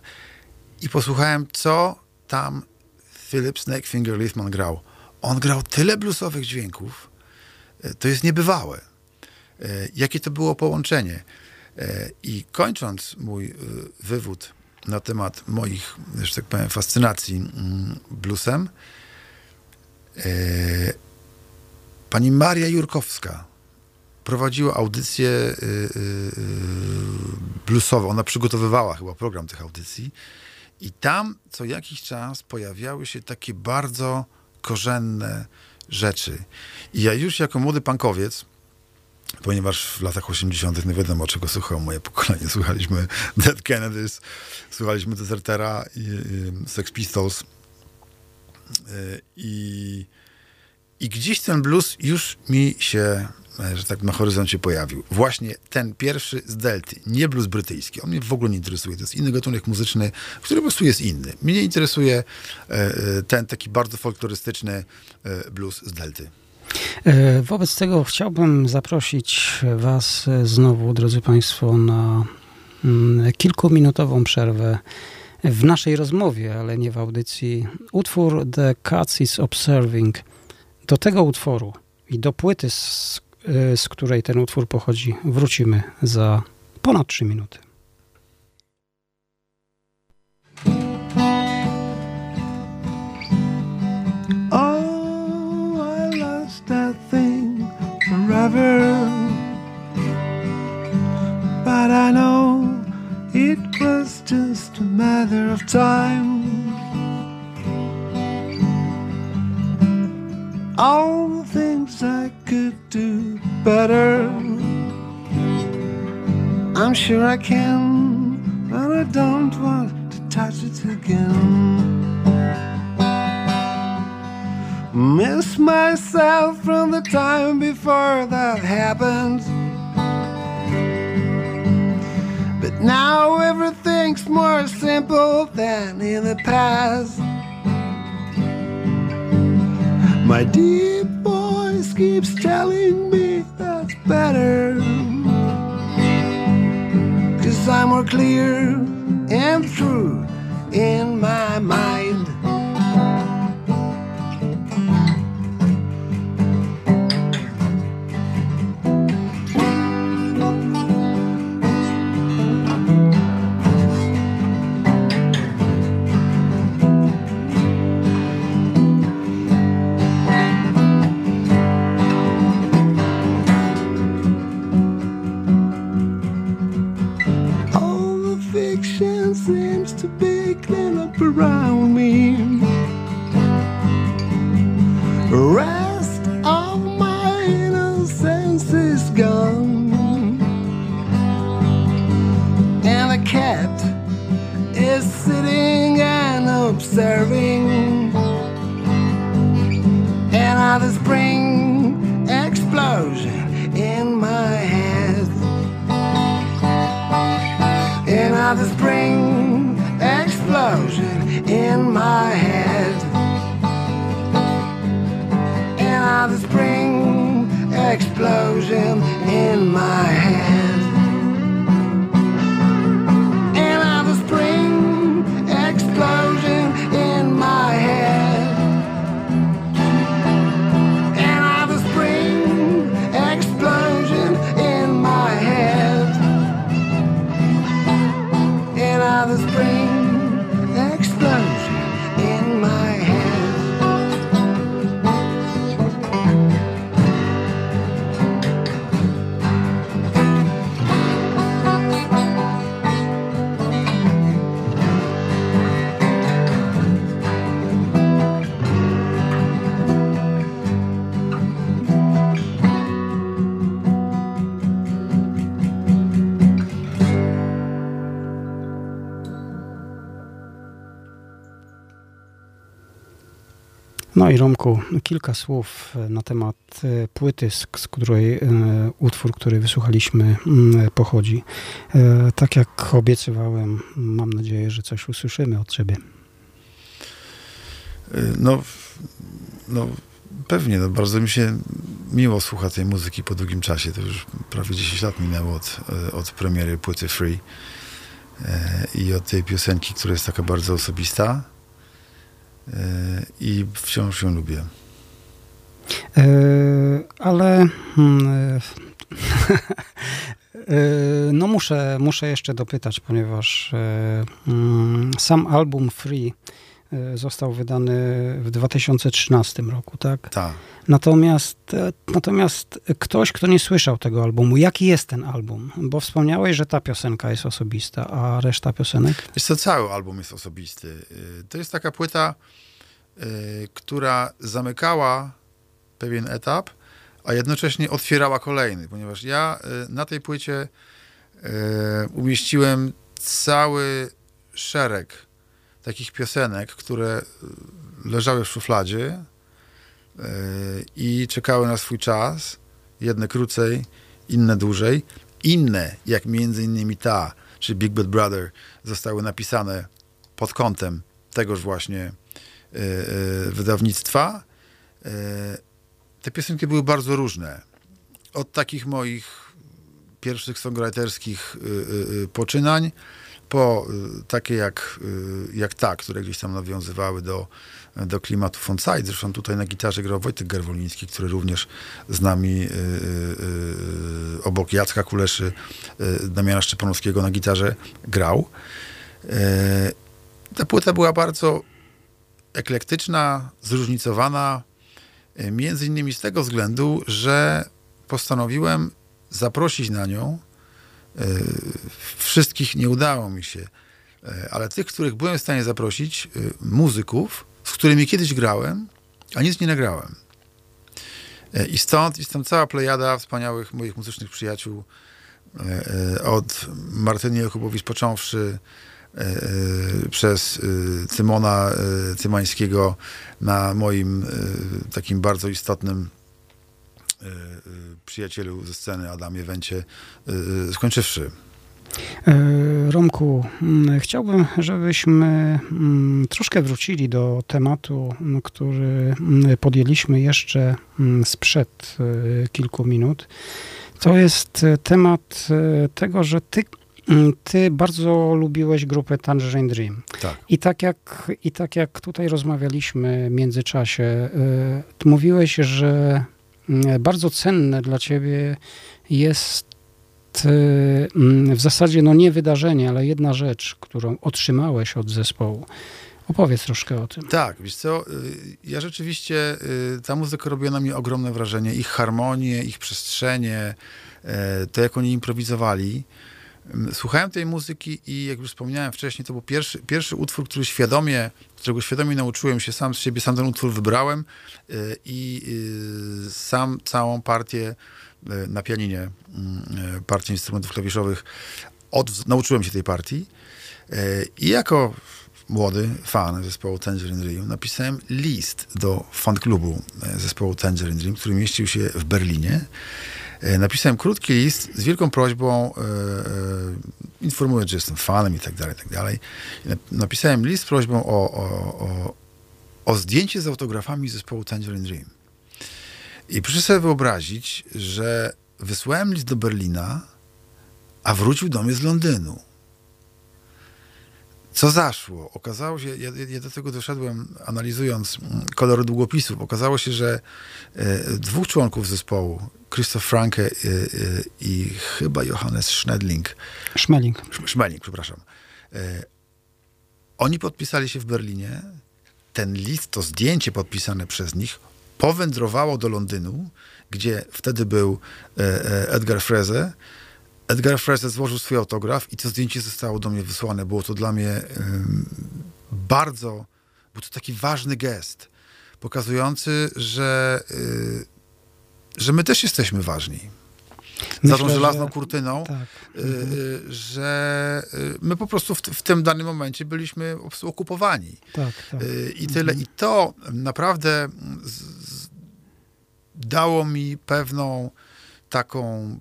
Speaker 4: i posłuchałem, co tam Philip Snakefinger Leafman grał. On grał tyle bluesowych dźwięków, e, to jest niebywałe. E, Jakie to było połączenie. E, I kończąc mój wywód na temat moich, że tak powiem, fascynacji mm, bluesem, pani Maria Jurkowska prowadziła audycję bluesową. Ona przygotowywała chyba program tych audycji. I tam co jakiś czas pojawiały się takie bardzo korzenne rzeczy. I ja już jako młody punkowiec, ponieważ w latach 80. nie wiadomo, czego słuchało moje pokolenie. Słuchaliśmy Dead Kennedys, słuchaliśmy Desertera i, i Sex Pistols. Y, I, I gdzieś ten blues już mi się, że tak na horyzoncie pojawił. Właśnie ten pierwszy z Delty, nie blues brytyjski. On mnie w ogóle nie interesuje. To jest inny gatunek muzyczny, który po prostu jest inny. Mnie interesuje e, e, ten taki bardzo folklorystyczny e, blues z Delty.
Speaker 1: E, Wobec tego chciałbym zaprosić Was e, znowu, drodzy Państwo, na mm, kilkuminutową przerwę w naszej rozmowie, ale nie w audycji. Utwór The Cats is Observing. Do tego utworu i do płyty, z, e, z której ten utwór pochodzi, wrócimy za ponad 3 minuty.
Speaker 3: Oh, I lost that thing forever. But I know it was just a matter of time. All the things I could do better. I'm sure I can, but I don't want to touch it again. Miss myself from the time before that happened. But now everything's more simple than in the past. My deep keeps telling me that's better. Cause I'm more clear and true in my mind. Around me. Rest of my innocence is gone. And the cat is sitting and observing. And the spring explosion in my head. And the spring my head.
Speaker 1: No i Romku, kilka słów na temat e, płyty, z, której e, utwór, który wysłuchaliśmy, mm, pochodzi. E, tak jak obiecywałem, mam nadzieję, że coś usłyszymy od ciebie.
Speaker 4: No, no pewnie, no, bardzo mi się miło słucha tej muzyki po długim czasie. To już prawie 10 lat minęło od, od premiery płyty Free i od tej piosenki, która jest taka bardzo osobista i wciąż ją lubię.
Speaker 1: E, ale mm, e, e, no muszę, muszę jeszcze dopytać, ponieważ e, mm, sam album Free został wydany w 2013 roku, tak?
Speaker 4: Tak.
Speaker 1: Natomiast, e, natomiast ktoś, kto nie słyszał tego albumu, jaki jest ten album? Bo wspomniałeś, że ta piosenka jest osobista, a reszta piosenek?
Speaker 4: Wiesz co, cały album jest osobisty. Y, To jest taka płyta, która zamykała pewien etap, a jednocześnie otwierała kolejny, ponieważ ja na tej płycie umieściłem cały szereg takich piosenek, które y, leżały w szufladzie y, i czekały na swój czas. Jedne krócej, inne dłużej. Inne, jak między innymi ta, czy Big Bad Brother, zostały napisane pod kątem tegoż właśnie y, wydawnictwa. Te piosenki były bardzo różne. Od takich moich pierwszych songwriterskich poczynań, po y, takie jak, y, jak ta, które gdzieś tam nawiązywały do, do klimatu Fonside. Zresztą tutaj na gitarze grał Wojtek Garwoliński, który również z nami y, y, y, obok Jacka Kuleszy, Damiana Szczepanowskiego na gitarze grał. Ta płyta była bardzo eklektyczna, zróżnicowana, między innymi z tego względu, że postanowiłem zaprosić na nią wszystkich nie udało mi się, y, ale tych, których byłem w stanie zaprosić, y, muzyków, z którymi kiedyś grałem, a nic nie nagrałem. I stąd tam cała plejada wspaniałych moich muzycznych przyjaciół, od Martyny Jakubowicz począwszy, przez Cymona Cymańskiego na moim takim bardzo istotnym przyjacielu ze sceny Adamie Węcie, y, y, skończywszy.
Speaker 1: E, Romku, chciałbym, żebyśmy troszkę wrócili do tematu, który podjęliśmy jeszcze sprzed e, kilku minut. To jest e, temat e, tego, że ty, ty bardzo lubiłeś grupę Tangerine Dream.
Speaker 4: Tak.
Speaker 1: I tak jak, i tak jak tutaj rozmawialiśmy w międzyczasie, e, mówiłeś, że bardzo cenne dla ciebie jest e, mm, w zasadzie no nie wydarzenie, ale jedna rzecz, którą otrzymałeś od zespołu. Opowiedz troszkę o tym.
Speaker 4: Tak, wiesz co, y, ja rzeczywiście, y, ta muzyka robiła na mnie ogromne wrażenie. Ich harmonie, ich przestrzenie, e, to jak oni improwizowali. Mm, Słuchałem tej muzyki i jak już wspomniałem wcześniej, to był pierwszy, pierwszy utwór, który świadomie, którego świadomie nauczyłem się sam z siebie, sam ten utwór wybrałem y, i y, sam całą partię y, na pianinie, mm, partię instrumentów klawiszowych, od, nauczyłem się tej partii. I jako młody fan zespołu Tangerine Dream napisałem list do fanklubu e, zespołu Tangerine Dream, który mieścił się w Berlinie. E, Napisałem krótki list z wielką prośbą, e, e, informując, że jestem fanem i tak dalej, i tak dalej. Napisałem list z prośbą o, o, o, o zdjęcie z autografami zespołu Tangerine Dream. I proszę sobie wyobrazić, że wysłałem list do Berlina, a wrócił do mnie z Londynu. Co zaszło? Okazało się, ja, ja do tego doszedłem analizując mm, kolor długopisów. Okazało się, że dwóch członków zespołu, Christoph Franke e, e, i chyba Johannes Schnedling,
Speaker 1: Szmeling.
Speaker 4: Sz- Szmeling, przepraszam, e, oni podpisali się w Berlinie. Ten list, to zdjęcie podpisane przez nich, powędrowało do Londynu, gdzie wtedy był Edgar Freze. Edgar Freze złożył swój autograf i to zdjęcie zostało do mnie wysłane. Było to dla mnie bardzo, był to taki ważny gest, pokazujący, że, y, że my też jesteśmy ważni. za
Speaker 1: Myślę,
Speaker 4: tą żelazną
Speaker 1: że-
Speaker 4: kurtyną,
Speaker 1: Tak.
Speaker 4: y, y, że y, my po prostu w, w tym danym momencie byliśmy okupowani.
Speaker 1: Tak, tak.
Speaker 4: Y, I tyle. I to naprawdę z, z, dało mi pewną taką,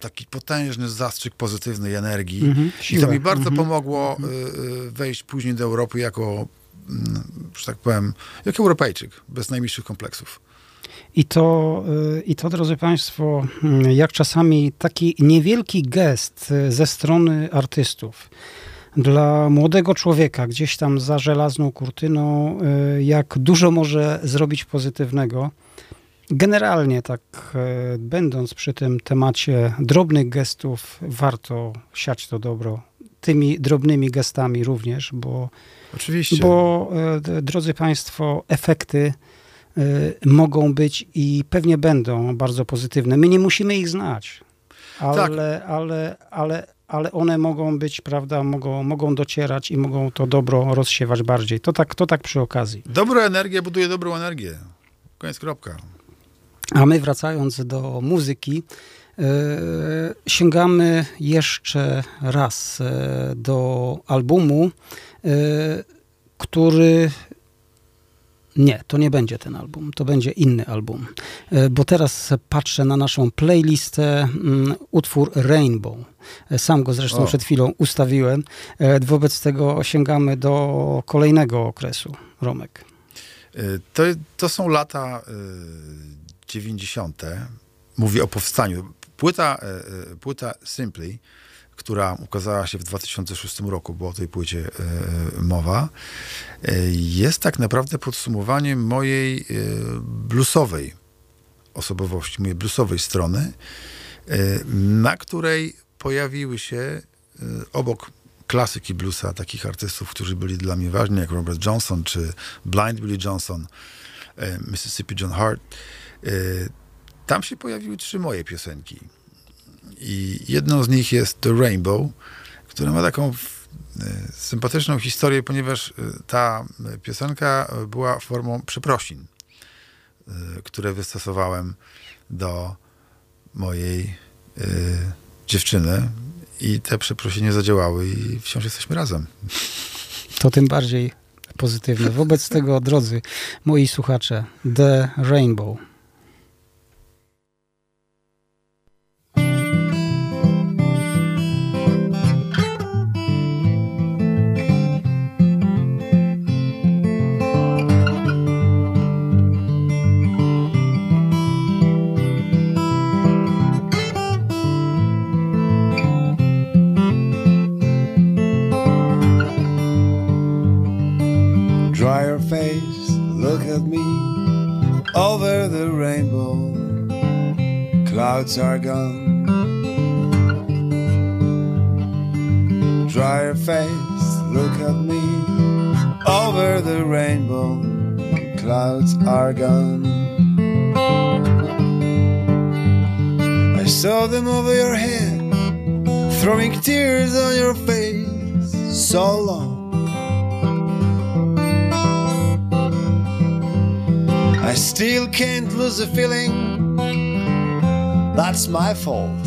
Speaker 4: taki potężny zastrzyk pozytywnej energii.
Speaker 1: Mhm,
Speaker 4: I to mi bardzo
Speaker 1: Mhm.
Speaker 4: pomogło y, y, wejść później do Europy jako, mm, że tak powiem, jako Europejczyk, bez najmniejszych kompleksów.
Speaker 1: I to, y, I to, drodzy Państwo, mm, jak czasami taki niewielki gest y, ze strony artystów dla młodego człowieka gdzieś tam za żelazną kurtyną, y, jak dużo może zrobić pozytywnego. Generalnie, tak będąc przy tym temacie drobnych gestów, warto siać to dobro. Tymi drobnymi gestami również, bo
Speaker 4: Oczywiście.
Speaker 1: bo, drodzy Państwo, efekty mogą być i pewnie będą bardzo pozytywne. My nie musimy ich znać, ale,
Speaker 4: Tak.
Speaker 1: ale, ale, ale one mogą być, prawda, mogą, mogą docierać i mogą to dobro rozsiewać bardziej. To tak, to tak przy okazji.
Speaker 4: Dobra energia buduje dobrą energię. Koniec, kropka.
Speaker 1: A my wracając do muzyki, e, sięgamy jeszcze raz e, do albumu, e, który. Nie, to nie będzie ten album, to będzie inny album. E, Bo teraz patrzę na naszą playlistę, mm, utwór Rainbow. E, Sam go zresztą
Speaker 4: O.
Speaker 1: przed chwilą ustawiłem. E, Wobec tego sięgamy do kolejnego okresu, Romek.
Speaker 4: To, to są lata y, 90. Mówię o powstaniu. Płyta, płyta Simply, która ukazała się w 2006 roku, bo o tej płycie y, mowa, y, jest tak naprawdę podsumowaniem mojej y, bluesowej osobowości, mojej bluesowej strony, na której pojawiły się obok klasyki bluesa, takich artystów, którzy byli dla mnie ważni, jak Robert Johnson czy Blind Billy Johnson, Mississippi John Hart. Tam się pojawiły trzy moje piosenki. I jedną z nich jest The Rainbow, która ma taką e, sympatyczną historię, ponieważ e, ta e, piosenka była formą przeprosin, które wystosowałem do mojej dziewczyny i te przeprosiny zadziałały i wciąż jesteśmy razem.
Speaker 1: to tym bardziej pozytywne. Wobec tego, drodzy moi słuchacze, The Rainbow.
Speaker 3: Clouds are gone. Dry your face, look at me over the rainbow. Clouds are gone. I saw them over your head, throwing tears on your face. So long. I still can't lose the feeling that's my fault.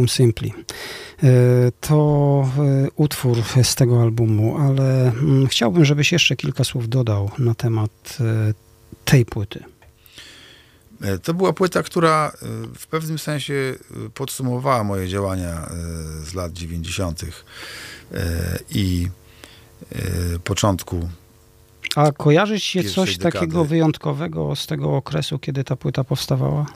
Speaker 1: Album Simply. E, To e, utwór z tego albumu, ale mm, chciałbym, żebyś jeszcze kilka słów dodał na temat e, tej płyty.
Speaker 4: To była płyta, która w pewnym sensie podsumowała moje działania z lat 90. e, i początku.
Speaker 1: A kojarzy się coś
Speaker 4: dekady.
Speaker 1: takiego wyjątkowego z tego okresu, kiedy ta płyta powstawała?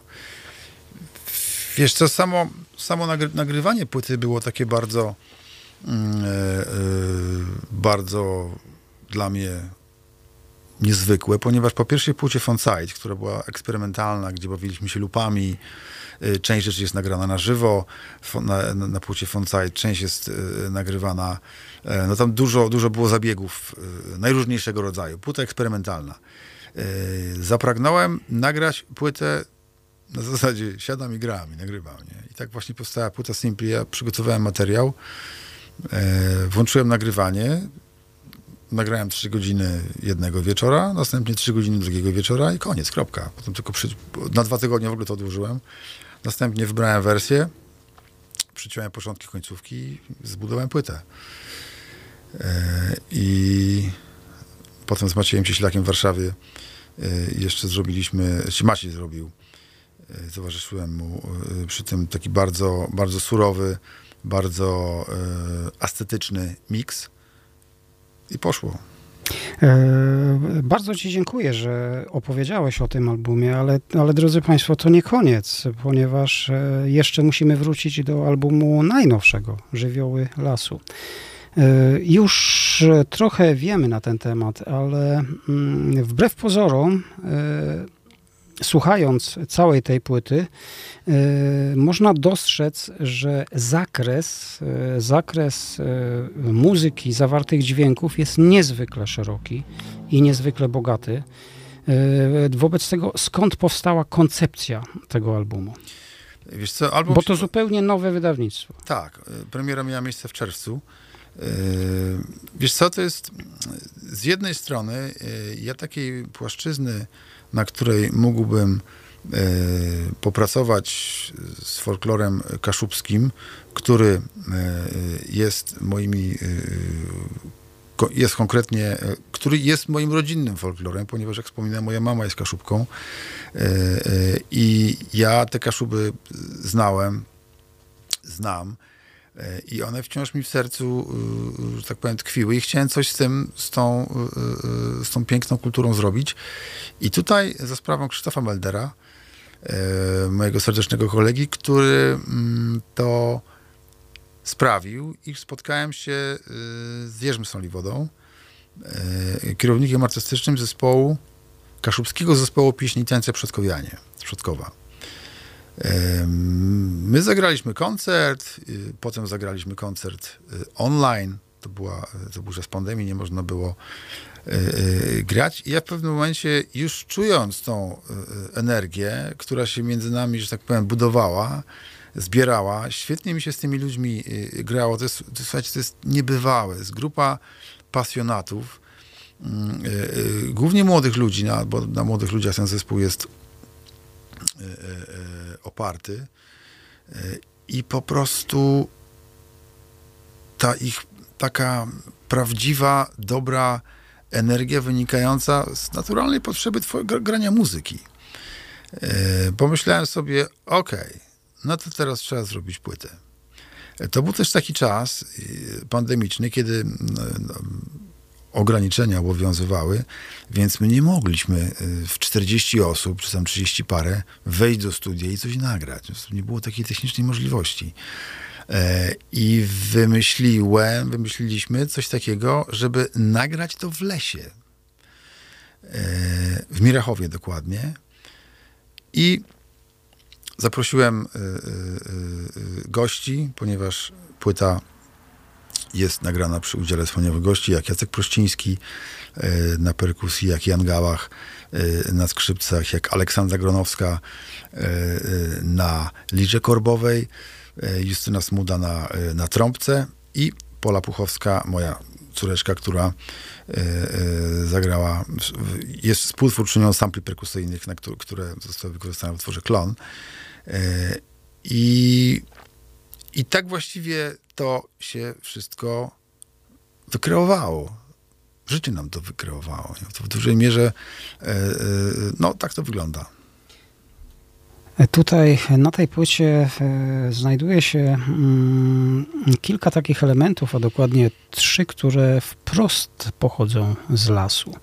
Speaker 4: Wiesz co, samo, samo nagry, nagrywanie płyty było takie bardzo, e, e, bardzo dla mnie niezwykłe, ponieważ po pierwszej płycie Fonside, która była eksperymentalna, gdzie bawiliśmy się lupami, e, część rzeczy jest nagrana na żywo, na, na, płycie Fonside, część jest nagrywana, no tam dużo, dużo było zabiegów najróżniejszego rodzaju, płyta eksperymentalna. Zapragnąłem nagrać płytę na zasadzie siadam i gram i nagrywam. Nie? I tak właśnie powstała płyta Simply. Ja przygotowałem materiał, e, włączyłem nagrywanie, nagrałem trzy godziny jednego wieczora, następnie trzy godziny drugiego wieczora i koniec, kropka. Potem tylko przy, na dwa tygodnie w ogóle to odłożyłem. Następnie wybrałem wersję, przyciąłem początki, końcówki i zbudowałem płytę. E, I potem z Maciejem Cieślakiem w Warszawie e, jeszcze zrobiliśmy, Maciej zrobił, towarzyszyłem mu e, przy tym taki bardzo, bardzo surowy, bardzo e, estetyczny miks i poszło.
Speaker 1: E, Bardzo Ci dziękuję, że opowiedziałeś o tym albumie, ale, ale drodzy Państwo, to nie koniec, ponieważ e, jeszcze musimy wrócić do albumu najnowszego, Żywioły Lasu. E, Już e, trochę wiemy na ten temat, ale mm, wbrew pozorom, e, słuchając całej tej płyty, e, można dostrzec, że zakres, e, zakres e, muzyki, zawartych dźwięków jest niezwykle szeroki i niezwykle bogaty. Wobec tego, skąd powstała koncepcja tego albumu?
Speaker 4: Wiesz co, album...
Speaker 1: Bo to zupełnie nowe wydawnictwo.
Speaker 4: Tak, premiera miała miejsce w czerwcu. Wiesz co, to jest z jednej strony ja takiej płaszczyzny, na której mógłbym y, popracować z folklorem kaszubskim, który y, jest moimi ko- jest konkretnie, który jest moim rodzinnym folklorem, ponieważ jak wspominałem, moja mama jest kaszubką. I ja te kaszuby znałem, znam. e, i one wciąż mi w sercu, y, że tak powiem, tkwiły i chciałem coś z tym, z tą, y, y, z tą piękną kulturą zrobić. I tutaj za sprawą Krzysztofa Meldera, e, mojego serdecznego kolegi, który mm, to sprawił, iż spotkałem się y, z Jerzym Soliwodą, e, kierownikiem artystycznym zespołu, kaszubskiego zespołu pieśni i tańce Przodkowianie, z. My zagraliśmy koncert, y, potem zagraliśmy koncert y, online. To, była, to był czas pandemii, nie można było y, grać. I ja w pewnym momencie, już czując tą energię, która się między nami, że tak powiem, budowała, zbierała, świetnie mi się z tymi ludźmi grało. To jest, to, słuchajcie, to jest niebywałe. Jest grupa pasjonatów, mm, głównie młodych ludzi, na, bo na młodych ludziach ten zespół jest oparty E, i po prostu ta ich taka prawdziwa, dobra energia wynikająca z naturalnej potrzeby twojego grania muzyki. E, Pomyślałem sobie, okej, no to teraz trzeba zrobić płytę. E, To był też taki czas pandemiczny, kiedy no, no, ograniczenia obowiązywały, więc my nie mogliśmy y, w 40 osób, czy tam 30 parę, wejść do studia i coś nagrać. Nie było takiej technicznej możliwości. E, I wymyśliłem, wymyśliliśmy coś takiego, żeby nagrać to w lesie. E, w Mirachowie dokładnie. I zaprosiłem y, y, gości, ponieważ płyta jest nagrana przy udziale wspaniałych gości, jak Jacek Prościński y, na perkusji, jak Jan Gałach y, na skrzypcach, jak Aleksandra Gronowska y, na liże korbowej, Justyna Smuda na, na trąbce i Pola Puchowska, moja córeczka, która zagrała, jest współtwórczynią sampli perkusyjnych, które, zostały wykorzystane w utworze Klon. I, I tak właściwie to się wszystko wykreowało. Życie nam to wykreowało. To w dużej mierze, e, e, no tak to wygląda.
Speaker 1: Tutaj na tej płycie e, znajduje się mm, kilka takich elementów, a dokładnie trzy, które wprost pochodzą z lasu.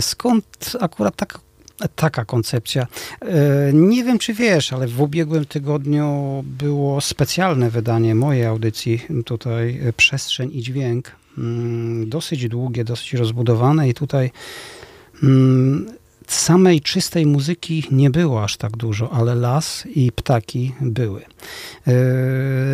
Speaker 1: Skąd akurat tak, taka koncepcja? E, Nie wiem, czy wiesz, ale w ubiegłym tygodniu było specjalne wydanie mojej audycji, tutaj e, Przestrzeń i Dźwięk. Mm, Dosyć długie, dosyć rozbudowane i tutaj mm, samej czystej muzyki nie było aż tak dużo, ale las i ptaki były.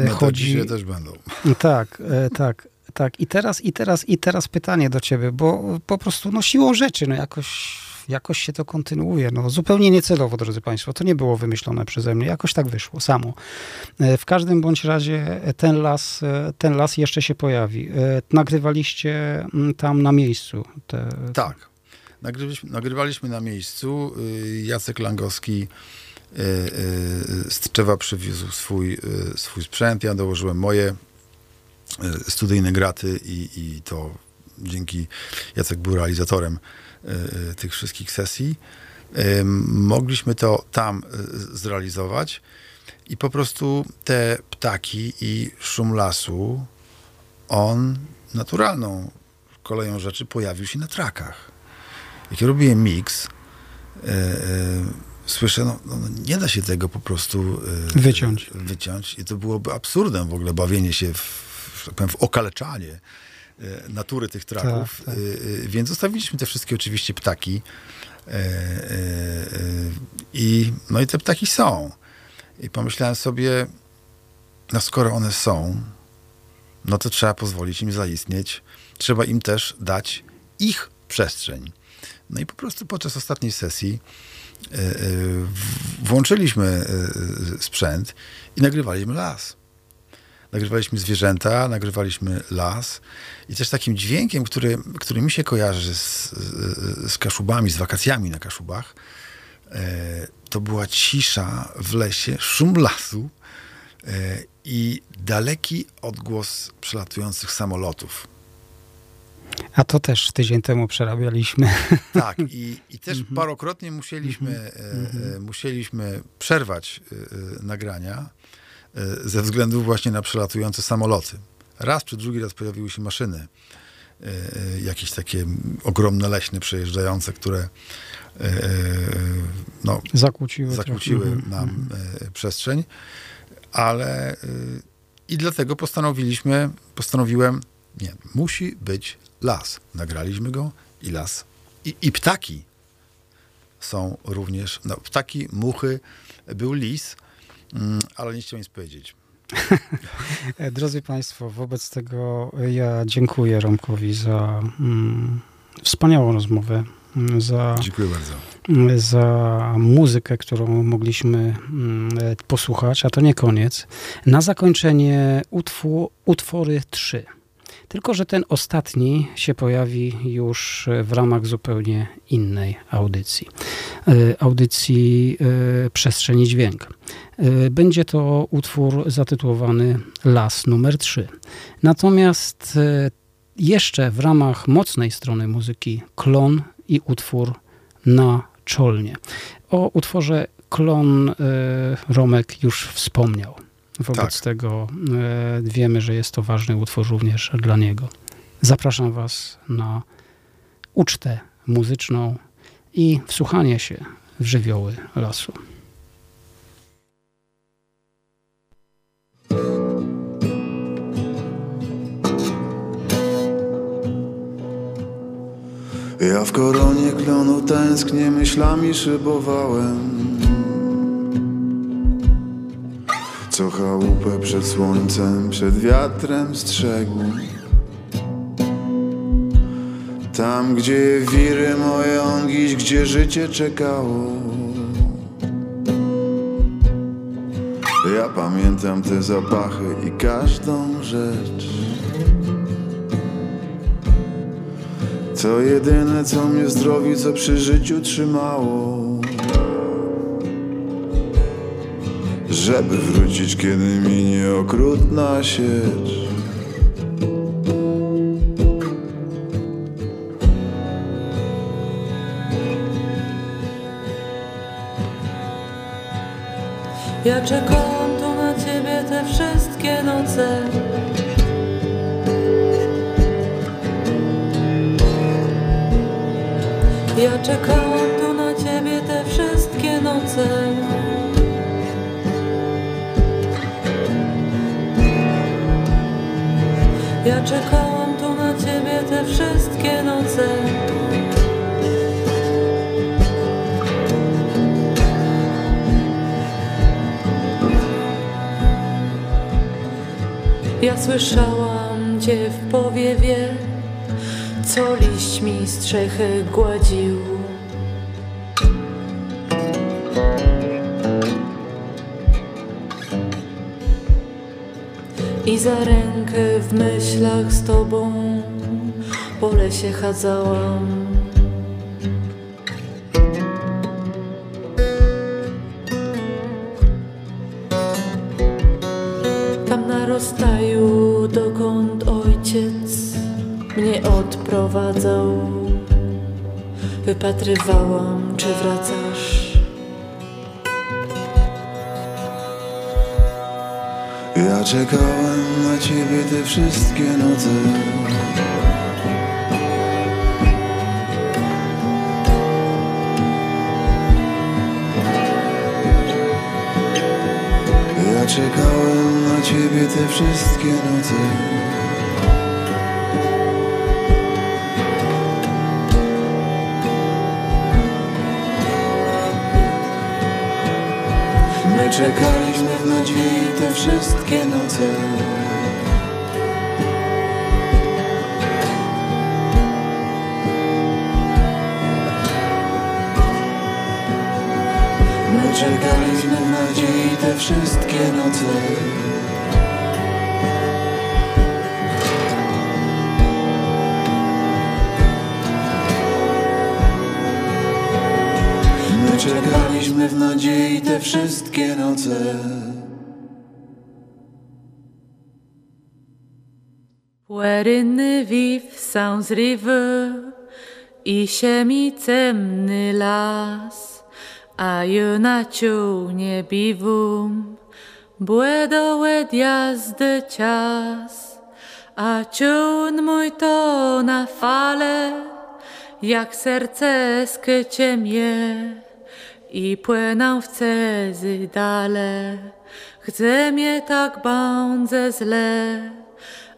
Speaker 4: No
Speaker 1: chodzi...
Speaker 4: też będą.
Speaker 1: Tak, tak, tak. I teraz, i teraz, i teraz pytanie do ciebie, bo po prostu no siłą rzeczy, no jakoś, jakoś się to kontynuuje. No zupełnie niecelowo, drodzy Państwo. To nie było wymyślone przeze mnie. Jakoś tak wyszło, samo. E, W każdym bądź razie ten las, e, ten las jeszcze się pojawi. E, Nagrywaliście mm, tam na miejscu te,
Speaker 4: Tak. Nagrywaliśmy, nagrywaliśmy na miejscu. Y, Jacek Langowski y, y, z Tczewa przywiózł swój, swój sprzęt. Ja dołożyłem moje studyjne graty i, i to dzięki Jacek był realizatorem tych wszystkich sesji. Mogliśmy to tam y, zrealizować i po prostu te ptaki i szum lasu, on naturalną koleją rzeczy pojawił się na trakach. Jak ja robiłem mix, e, e, słyszę, no, no, no nie da się tego po prostu e,
Speaker 1: Wyciąć.
Speaker 4: wyciąć. I to byłoby absurdem w ogóle bawienie się w, w, tak powiem, w okaleczanie e, natury tych traków.
Speaker 1: Tak, tak.
Speaker 4: E, e, więc zostawiliśmy te wszystkie oczywiście ptaki. E, e, e, I, no i te ptaki są. I pomyślałem sobie, no skoro one są, no to trzeba pozwolić im zaistnieć. Trzeba im też dać ich przestrzeń. No i po prostu podczas ostatniej sesji e, e, włączyliśmy e, e, sprzęt i nagrywaliśmy las. Nagrywaliśmy zwierzęta, nagrywaliśmy las i też takim dźwiękiem, który, który mi się kojarzy z, z, Kaszubami, z wakacjami na Kaszubach, e, to była cisza w lesie, szum lasu e, i daleki odgłos przelatujących samolotów.
Speaker 1: A to też tydzień temu przerabialiśmy.
Speaker 4: Tak, i, i też parokrotnie musieliśmy, e, e, musieliśmy przerwać nagrania ze względu właśnie na przelatujące samoloty. Raz czy drugi raz pojawiły się maszyny, e, e, jakieś takie ogromne leśne przejeżdżające, które e, e, no,
Speaker 1: Zakłóciły.
Speaker 4: zakłóciły
Speaker 1: Mhm.
Speaker 4: nam e, przestrzeń, ale e, i dlatego postanowiliśmy, postanowiłem, nie, musi być las. Nagraliśmy go i las. I, i ptaki są również, no, ptaki, muchy, był lis, ale nie chciałem nic powiedzieć.
Speaker 1: Drodzy Państwo, wobec tego ja dziękuję Romkowi za mm, wspaniałą rozmowę, mm, za,
Speaker 4: Dziękuję bardzo.
Speaker 1: mm, za muzykę, którą mogliśmy mm, posłuchać, a to nie koniec. Na zakończenie utwór, utwory trzy. Tylko, że ten ostatni się pojawi już w ramach zupełnie innej audycji. E, Audycji e, Przestrzeni Dźwięk. E, Będzie to utwór zatytułowany Las numer 3. Natomiast e, jeszcze w ramach mocnej strony muzyki klon i utwór na czolnie. O utworze klon e, Romek już wspomniał. Wobec
Speaker 4: Tak.
Speaker 1: tego e, wiemy, że jest to ważny utwór również dla niego. zapraszam Was na ucztę muzyczną i wsłuchanie się w żywioły lasu.
Speaker 4: Ja w koronie klonu tęsknie myślami szybowałem Co chałupę przed słońcem, przed wiatrem strzegł. Tam gdzie wiry moje ongiś, gdzie życie czekało. Ja pamiętam te zapachy i każdą rzecz. To jedyne co mnie zdrowi, co przy życiu trzymało Żeby wrócić kiedy minie okrutna siecz
Speaker 6: Ja czekałam tu na ciebie te wszystkie noce. Ja czekałam tu na ciebie te wszystkie noce czekałam tu na ciebie te wszystkie noce Ja słyszałam cię w powiewie, co liśćmi strzechy gładził. I za rękę w myślach z tobą po lesie chadzałam. Tam na rozstaju, dokąd ojciec mnie odprowadzał, wypatrywałam, czy wracasz.
Speaker 4: Ja czekałem na ciebie te wszystkie noce. Ja czekałem na ciebie te wszystkie noce. My czekaliśmy w nadziei te wszystkie noce. My czekaliśmy w nadziei te wszystkie noce. My czekaliśmy w nadziei te wszystkie noce
Speaker 6: Płerynny wiw sans riwy i siemi ciemny las, a ju na ciunie biwum, błedołe jazdy cias, a ciun mój to na fale, jak serce skycie mnie i płynął w cezy dale. Chce mnie tak bądze zle,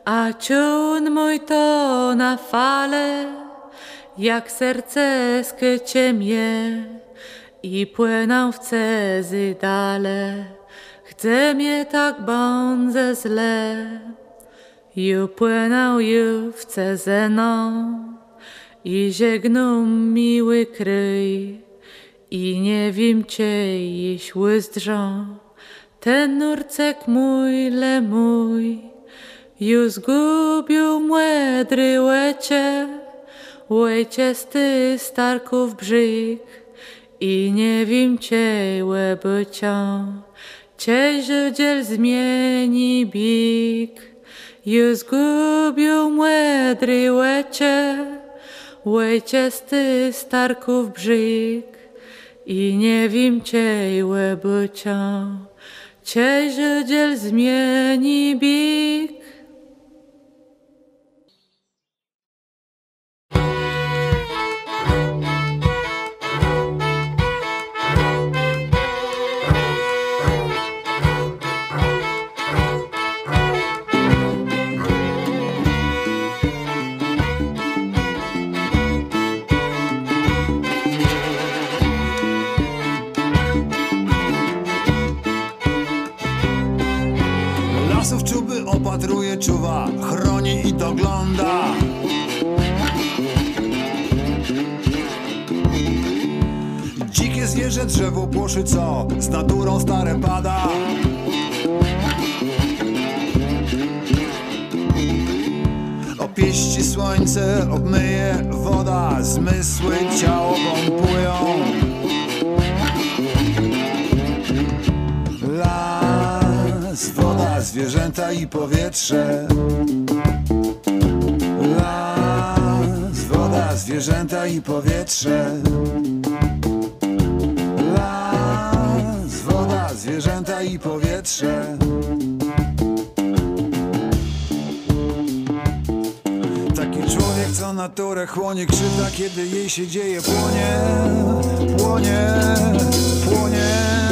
Speaker 6: a ciun mój to na fale, jak serce skycie mnie i płynął w cezy dale. Chce mnie tak bądze zle, ju płynął ju w cezeną i żegnum miły kryj i nie wiem cię jeś łyzdrzą ten nurcek mój le mój ju zgubił młedry łecie łejciesty starków brzyk i nie wiem cię łebycią cię żydziel zmieni bik ju zgubił młedry łecie łejciesty starków brzyk i nie wiem cię łebycią cię żydziel zmieni bik
Speaker 4: zwierzę drzewo płoszy co z naturą stare pada. Opieści słońce, obmyje woda Zmysły ciało pompują. Las, woda, zwierzęta i powietrze. Las, woda, zwierzęta i powietrze i powietrze. Taki człowiek, co naturę chłonie Krzywda, kiedy jej się dzieje Płonie, płonie, płonie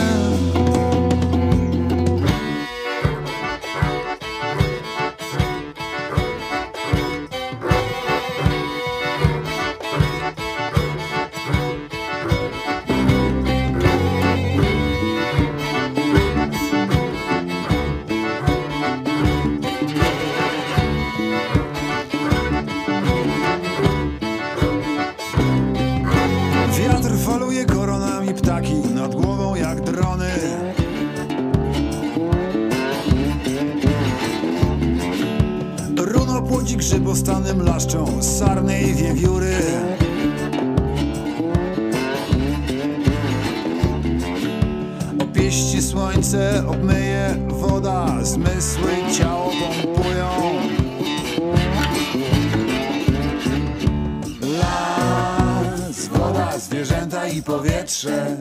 Speaker 4: powietrze.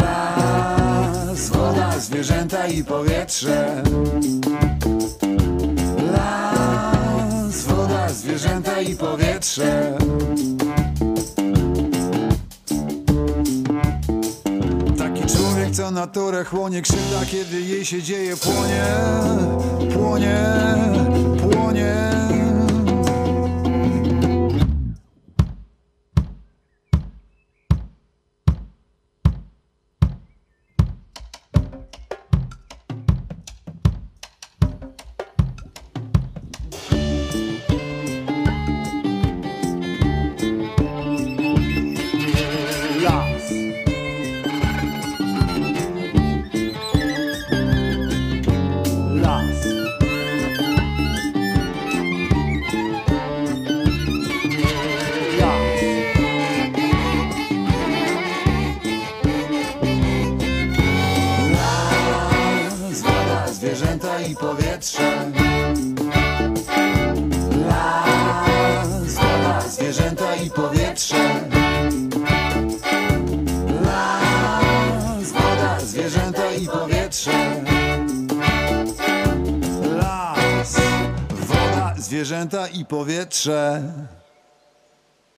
Speaker 4: Las, woda, zwierzęta i powietrze. Las, woda, zwierzęta i powietrze. Co naturę chłonie krzywda, kiedy jej się dzieje, płonie, płonie, płonie.